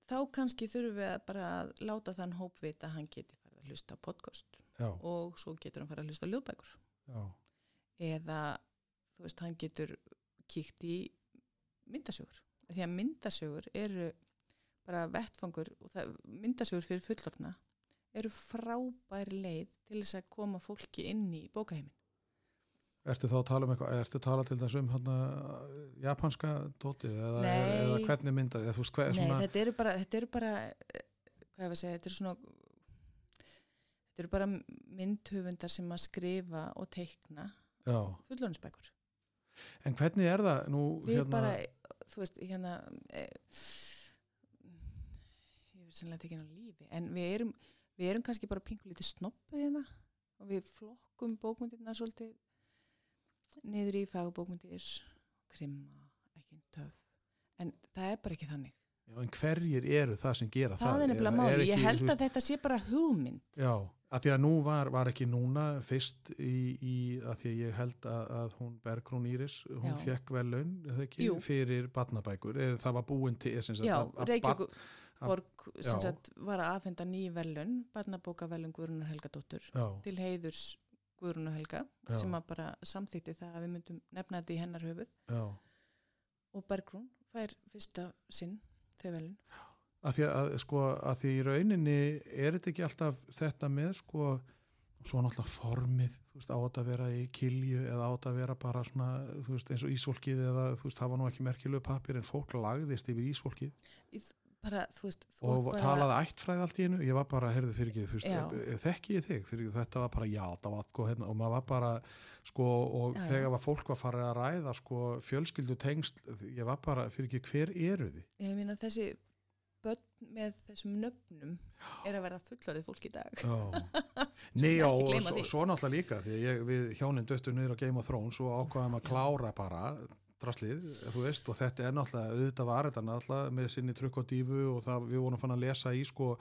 þá kannski þurfum við að bara láta þann hóp vita að hann geti farið að hlusta podcast já, og svo getur hann farið að hlusta ljóðbækur. Já. Eða þú veist, hann getur kíkt í myndasögur. Því að myndasögur eru bara vettfangur og það, myndasögur fyrir fullorna eru frábæri leið til þess að koma fólki inn í bókaheimin Ertu þá að tala um eitthvað, ertu að tala til þess um hana, japanska dótið eða, eða hvernig mynda, eða veist hvað er Nei, svona, þetta eru bara, þetta eru bara eh, hvað var að segja, þetta eru svona þetta eru bara myndhöfundar sem að skrifa og teikna já. fullónsbækur En hvernig er það nú við hérna? bara, þú veist, hérna e, ég verð sannlega ekki inn á lífi en við erum, við erum kannski bara pingulítið snoppuð hérna og við flokkum bókmyndirna svolítið niður í fagbókmyndir krimma, ekki töf en það er bara ekki þannig. Já, en hverjir eru það sem gera það? það? er nefnilega máli, ég held að þetta sé bara hugmynd. Já, að því að nú var, var ekki núna fyrst í, í að því að ég held að, að hún Bergrún Íris, hún Já. fekk velun eða ekki, fyrir barnabækur. Eða það var búin til sagt, já, Reykjavík borg sagt var að afhenda ný velun barnabókavelun Guðrunar Helgadóttur til heiðurs Guðrunar Helga Já. sem að bara samþýtti það að við myndum nefna þetta í hennar höfuð já og Bergrún fær fyrsta sinn þau velun. að því að, sko, að því í rauninni er þetta ekki alltaf þetta með sko, svo náttúrulega formið veist, á þetta að vera í kilju eða á þetta að vera bara svona, veist, eins og ísvolkið eða, veist, það var nú ekki merkilegu papir en fólk lagðist yfir ísvolkið Bara, þú veist, þú og bara, talaði ættfræði allt í einu ég var bara, heyrðu fyrir ekki, fyrst, Já. þekki ég þig fyrir þetta var bara, já, það var sko, hérna, og maður var bara, sko, og Já, já. þegar var fólk var farið að ræða, sko, fjölskyldu tengsl, ég var bara, fyrir ekki, hver eru þið? ég meina þessi börn með þessum nöfnum er að vera fullorðið fólk í dag. Já. Nei, já, og svo, svo náttúrulega líka því að ég, við hjónin döttum niður Game of Thrones og ákvaðum að klára bara draslið, þú veist, og þetta er náttúrulega auðvitað var þetta náttúrulega með sinni trukk og dífu og það, við vorum fann að lesa í sko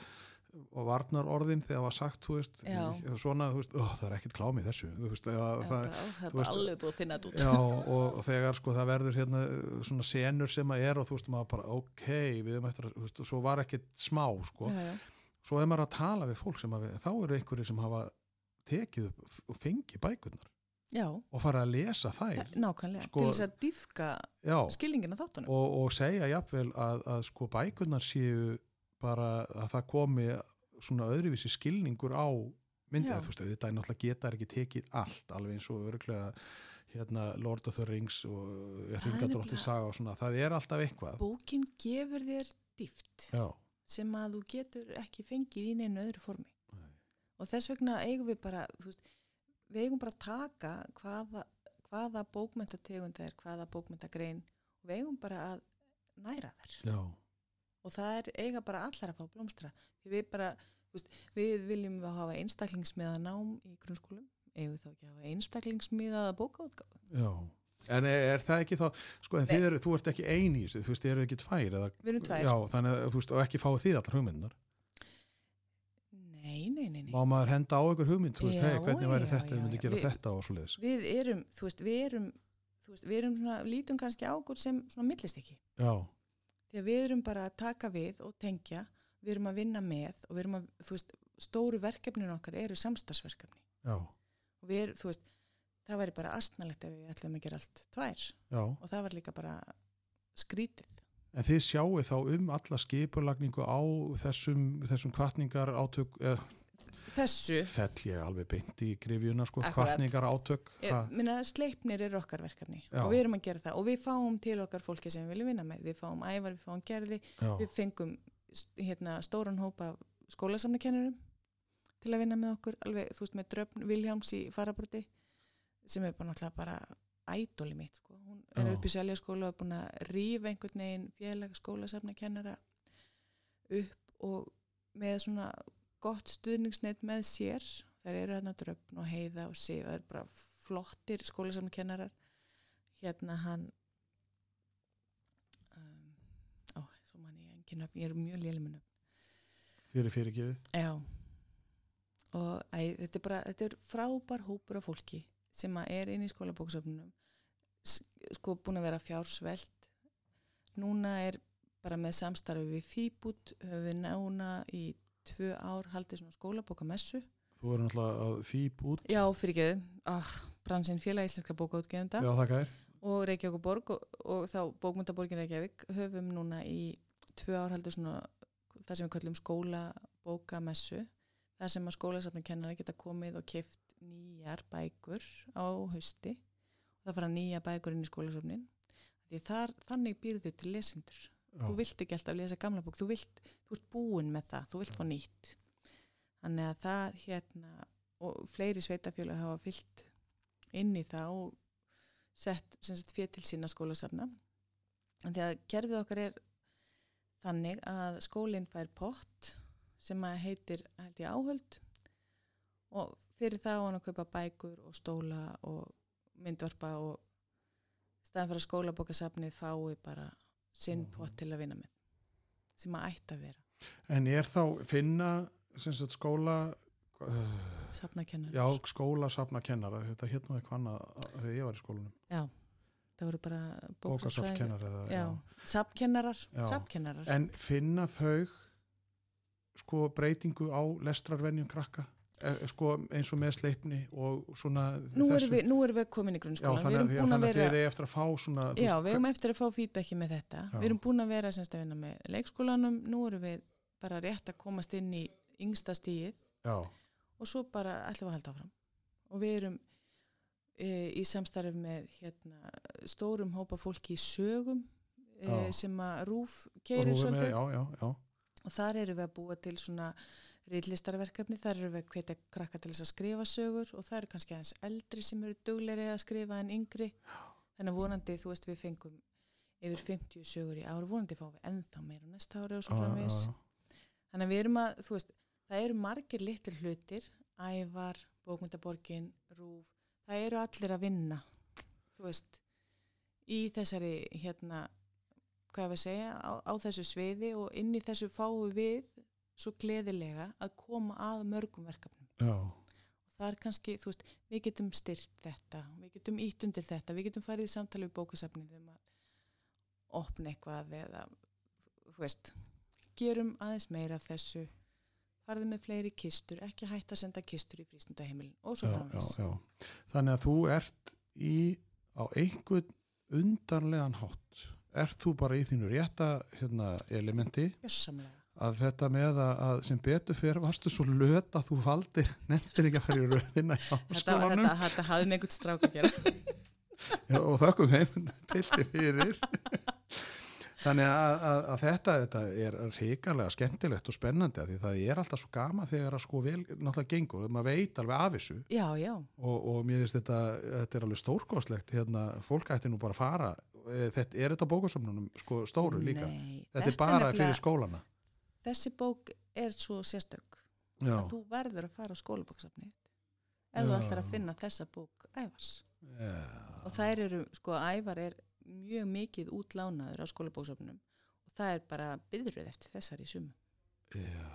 og varnar orðin þegar var sagt, þú veist, Já. svona, þú veist, ó, það er ekkert klámið þessu, þú veist, eða, Já, það, bara, á, það er bara alveg búið að þinna þetta út. Já, og, og þegar sko það verður hérna svona senur sem að er og þú veist maður bara ok, við erum eftir að, þú veist, og svo var ekkert smá sko, já, já. svo er maður að tala við fólk sem að þá eru einhverjir sem hafa tekið upp og fengið bækurnar já. Og fara að lesa þær. Nákvæmlega, Sko- til þess að dýfka skilningina þáttunum. og, og segja jafnvel að, að sko bækurnar séu bara að það komi svona öðruvísi skilningur á myndið, þetta er náttúrulega geta ekki tekið allt, alveg eins og örglega hérna Lord of the Rings og Ringadrótti nefnilega- saga og svona, það er alltaf eitthvað. Bókin gefur þér dýft já, sem að þú getur ekki fengið í neinu öðru formi. Nei. Og þess vegna eigum við bara, þú veist, við eigum bara að taka hvaða, hvaða bókmyndategund það er, hvaða bókmyndagrein og við eigum bara að næra þær. já, Og það er eiga bara allar að fá blómstra. Því við bara, veist, við viljum við hafa einstaklingsmiða nám í grunnskólum, eigum við þá ekki að hafa einstaklingsmiðaða bókaútgáfu. já en er, er það ekki þá, sko en eru, þú ert ekki eini í þessu, þú veist, þið eru ekki tvær eða, Við erum tvær. já, þannig að, þú veist, og ekki fáið þið allar hugmyndunar Nei, nei, nei, má maður henda á ykkur hugmynd, þú veist, Já, hei, hvernig væri já, þetta, myndi já. gera Við- þetta og svo leiðis Við erum, þú veist, við erum, þú veist, við erum svona, lítum kannski á okkur sem svona millist ekki. já, að við erum bara að taka við og tengja, við erum að vinna með og við erum að, þú veist, stóru verkefnin okkar eru samstagsverkefni. já, Og við erum, þú veist, það væri bara astnalegt ef við ætlum að gera allt tvær já og það var líka bara skrítið. En þið sjáu þá um alla skipulagningu á þessum, þessum kvartningar átök, eh, Þessu, fell ég alveg beint í grifjuna, sko, kvartningar átök, minna, sleipnir eru okkar verkefni Já. og við erum að gera það og við fáum til okkar fólki sem við viljum vinna með. Við fáum ævar, við fáum gerði, já, við fengum hérna, stóran hópa skólasamnakennurum til að vinna með okkur alveg, þú veist, með Dröfn Viljáms í farabroti sem er bara náttúrulega bara ædoli mitt, sko. hún er Já. upp í seljaskóla og er búin að rífa einhvern veginn félag skólasamnakennara upp og með svona gott stuðningsneitt með sér. Þær eru hérna Dröfn og Heiða og Sif það er bara flottir skólasamnakennarar hérna hann um, ó, svo mann ég engin nöfn, ég er mjög léli með nöfn. Fyrir fyrirgefið. Já. Og æ, þetta er bara, þetta er frábær hópur af fólki sem er inn í skólabóksöfnunum sko búin að vera fjársvelt. Núna er bara með samstarfi við Fýbút höfum við nána í tvö ár haldið svona skólabókamessu. Þú verður náttúrulega að fýp út, Já, fyrir ekki, ah, bransinn félag íslenska bókaútgefenda. Og Reykjavík borg og, og þá bókmyndaborgin Reykjavík. Höfum núna í tvö ár heldur svona það sem við kallum skólabókamessu. Þar sem að skólasafni kennara geta komið og kift nýjar bækur á hausti. Og það fara nýja bækur inn í skólasafnin þar, þannig býrðu til lesendur já, þú vilt ekki alltaf lesa gamla bók. Þú, vilt, þú ert búin með það, þú vilt fá nýtt. Þannig að það hérna og fleiri sveitafjölu hafa fyllt inn í það og sett fyrir til sína skólasafna. En því að kerfið okkar er þannig að skólinn fær pott sem að heitir held ég áhöld. Og fyrir það á hann að kaupa bækur og stóla og myndvarpa og staðan fyrir að skólabókasafnið fái bara sinn pott til að vinna með sem að ætti að vera. En er þá finna sagt, skóla uh, Safnakennar Já, skóla safnakennara þetta hérna eitthvað annað þegar ég var í skólanum. Já, það voru bara bókasafskennarar Já, safnkennarar Safnkennarar. En finna þau sko breytingu á lestrarvenjum krakka sko, eins og með sleipni og svona nú erum, við, nú erum við komin í grunnskólan Já, þannig að, þannig að þið er eftir að fá svona Já, við erum eftir að fá feedbacki með þetta. Já. við erum búin að vera semst að vinna með leikskólanum. Nú erum við bara rétt að komast inn í yngsta stíið Já. og svo bara ætlum við að halda áfram. Og við erum e, í samstarf með hérna, stórum hópa fólki í sögum e, sem að rúf keirir svolítið. já, já, já. Og þar eru við að búa til svona reillistarverkefni, þar eru við að hvetja krakka til þess að skrifa sögur og það eru kannski aðeins eldri sem eru dugleiri að skrifa en yngri. Þannig vonandi, þú veist, við fengum yfir 50 sögur í ár, vonandi fáum við ennþá meira næsta ári og svo framvis þannig að við erum að, þú veist það eru margir litlu hlutir. Ævar, bókmyndaborgin, rúf það eru allir að vinna þú veist í þessari hérna hvað við segja, á, á þessu sviði og inn í þessu fáu við svo gleðilega að koma að mörgum verkefnum. Já. Og það er kannski, þú veist, við getum styrt þetta, við getum ítt undir þetta, við getum farið í samtali við bókasafnið um að opna eitthvað eða, þú veist, gerum aðeins meira af þessu, farið með fleiri kistur, ekki hægt að senda kistur í frístundaheimilin og svo framins. Þannig að þú ert í, á einhvern undarlegan hátt ert þú bara í þínu rétta hérna, elementi Jössamlega. Að þetta með að sem betur fyrir varstu svo löt að þú faldir nefndir ekki að fara í röðina þetta, þetta, þetta hafði með einhvern strák að gera Já, og þakkum þeim pildi fyrir þannig að, að, að þetta, þetta er ríkarlega skemmtilegt og spennandi því það er alltaf svo gama þegar að sko vel náttúrulega gengur, maður veit alveg af þessu já, já. Og, og mér finnst þetta þetta er alveg stórkostlegt hérna, fólk ætti nú bara að fara Eh, þetta, er þetta bókasöfnunum sko, stóru Nei, líka? Þetta er bara fyrir skólana? Þessi bók er svo sérstök. Já. að þú verður að fara á skólabóksafni ef þú ætlar að finna þessa bók ævars. Já. og þær eru, sko, ævar er mjög mikið útlánaður á skólabóksafnum og það er bara byðruð eftir þessar í sumu Já,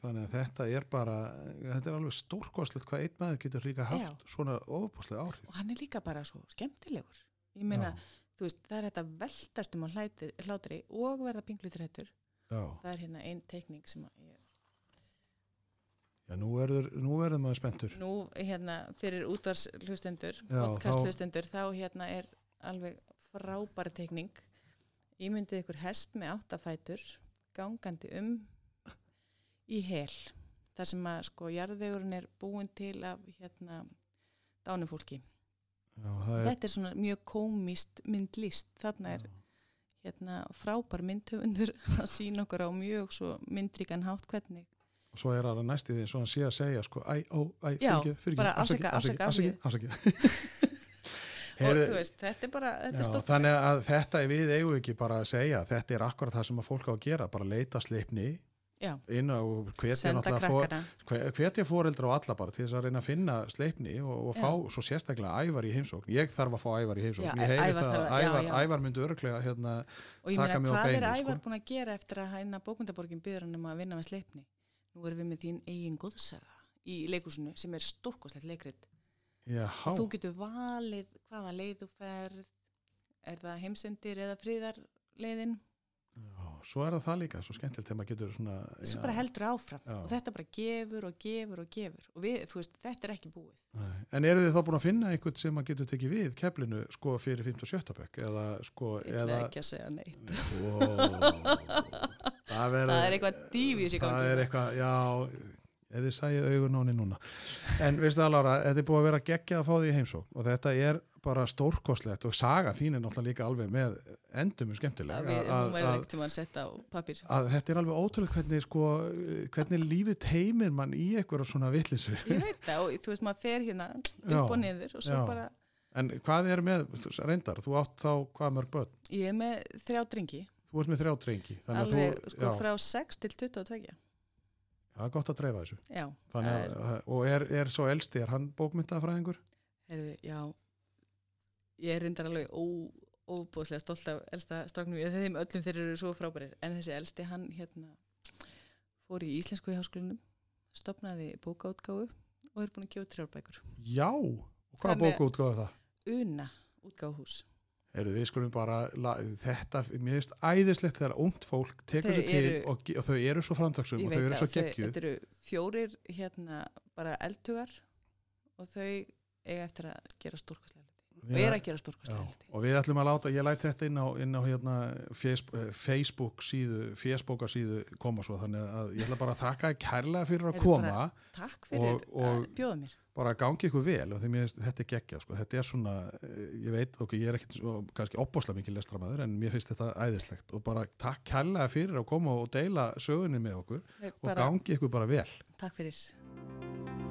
þannig að þetta er bara þetta er alveg stórkostlegt hvað einn maður getur líka haft Já. svona ofbúslega áhrif. Og hann er líka bara svo skemmtilegur. Ég meina, þú veist, það er þetta veltastum á hlátri og verða pinglutrættur það er hérna einn teikning sem að ég Já, nú verður, nú verður maður spenntur. Nú, hérna, fyrir útvars hlustendur podcast hlustendur, þá hérna er alveg frábæra teikning. Ég myndið ykkur hest með áttafætur gangandi um í hel. Þar sem að sko jarðvegurinn er búin til af hérna dánufólki. Já, er... Þetta er svona mjög komist myndlist, þarna er hérna, frábær myndhöfundur að sína okkur á mjög myndríkan hátt hvernig. Og svo er það næst í því svo hann sé að segja sko, æ, ó, æ, fyrir ekki, fyrir ekki, bara afsaka, afsaka, afsaka, afsaka. og þú veist, þetta er bara þetta já, þannig að þetta er við eigum ekki bara að segja, þetta er akkurat það sem að fólk á að gera, bara leita sleipni inn á hvetja fóreldra og alla bara til þess að reyna að finna sleipni og, og fá svo sérstaklega ævar í heimsókn. Ég þarf að fá ævar í heimsókn. Ég heyri það að ævar, ævar myndi örglega hérna, og ég meina hvað beinu, er ævar sko? búin að gera eftir að hægna bókmyndaborgin byður hann um að vinna með sleipni? Nú erum við með þín eigin góðsaga í leikursunu sem er stórkoslegt leikrit. Og þú getur valið hvaða leið þú ferð. Er það heimsendir eða fríðarleiðin Já, svo er það það líka, svo skemmtilegt þegar maður getur svona... Svo bara heldur áfram já. og þetta bara gefur og gefur og gefur og við, veist, þetta er ekki búið. Nei. En eru þið þá búin að finna einhvern sem maður getur tekið við keflinu sko fyrir 5. og 7. bekk eða sko... Ég ætla ekki að segja neitt. það, það er eitthvað dífis í gangi. Það er eitthvað, já, eða sæði augun nóni núna. En veistu það Lára, þetta er búið að vera geggjað að fá því heimsók og þetta er bara stórkoslegt og saga þín er náttúrulega líka alveg með endum skemmtileg. Að þetta er alveg ótrúlega hvernig sko, hvernig lífið teimir mann í eitthvað svona vittlisu ég veit það og þú veist maður fer hérna upp og niður og svo já. bara en hvað er með, reyndar, þú átt þá hvað mörg börn, ég er með þrjá drengi. Þú ert með þrjá að alveg þú, sko já, frá 6 til 22 það er gott að dreifa þessu. Já, að, og er, er svo elsti, er hann bókmyndafræðingur? heyrðu, já ég er reyndar alveg óbúðslega stolt af elsta stráknum ég þeim öllum þeir eru svo frábærir en þessi elsti hann hérna fór í íslensku í háskólinum stopnaði bókaútgáfu og er búin að gefa trjárbækur Já, og hvað bókaútgáðu það? Una útgáfuhús Heyrðu, við skulum bara, þetta, mér finnst æðislegt þegar ungt fólk tekur sér til eru- og, og þau eru svo framtaksum ég og þau eru svo geggjuð. þetta eru fjórir hérna bara eldhugar og þau eiga eftir að gera stórkostlega hluti og er að gera hluti. og við ætlum að láta, ég læt þetta inn á, inn á hérna Facebook, eh, Facebook síðu, Facebook síðu koma svo, þannig að ég ætla bara að þakka þér kærlega fyrir að koma, bara- takk fyrir Og- og- að bjóða mér. bara að gangi ykkur vel og því mér finnst þetta er geggjað, sko, þetta er svona, eh, ég veit, ok, ég er ekkit svo, kannski opbóslega mikið lestramæður, en mér finnst þetta æðislegt. Og bara takk kærlega fyrir að koma og deila sögunni með okkur og bara, gangi ykkur bara vel. takk fyrir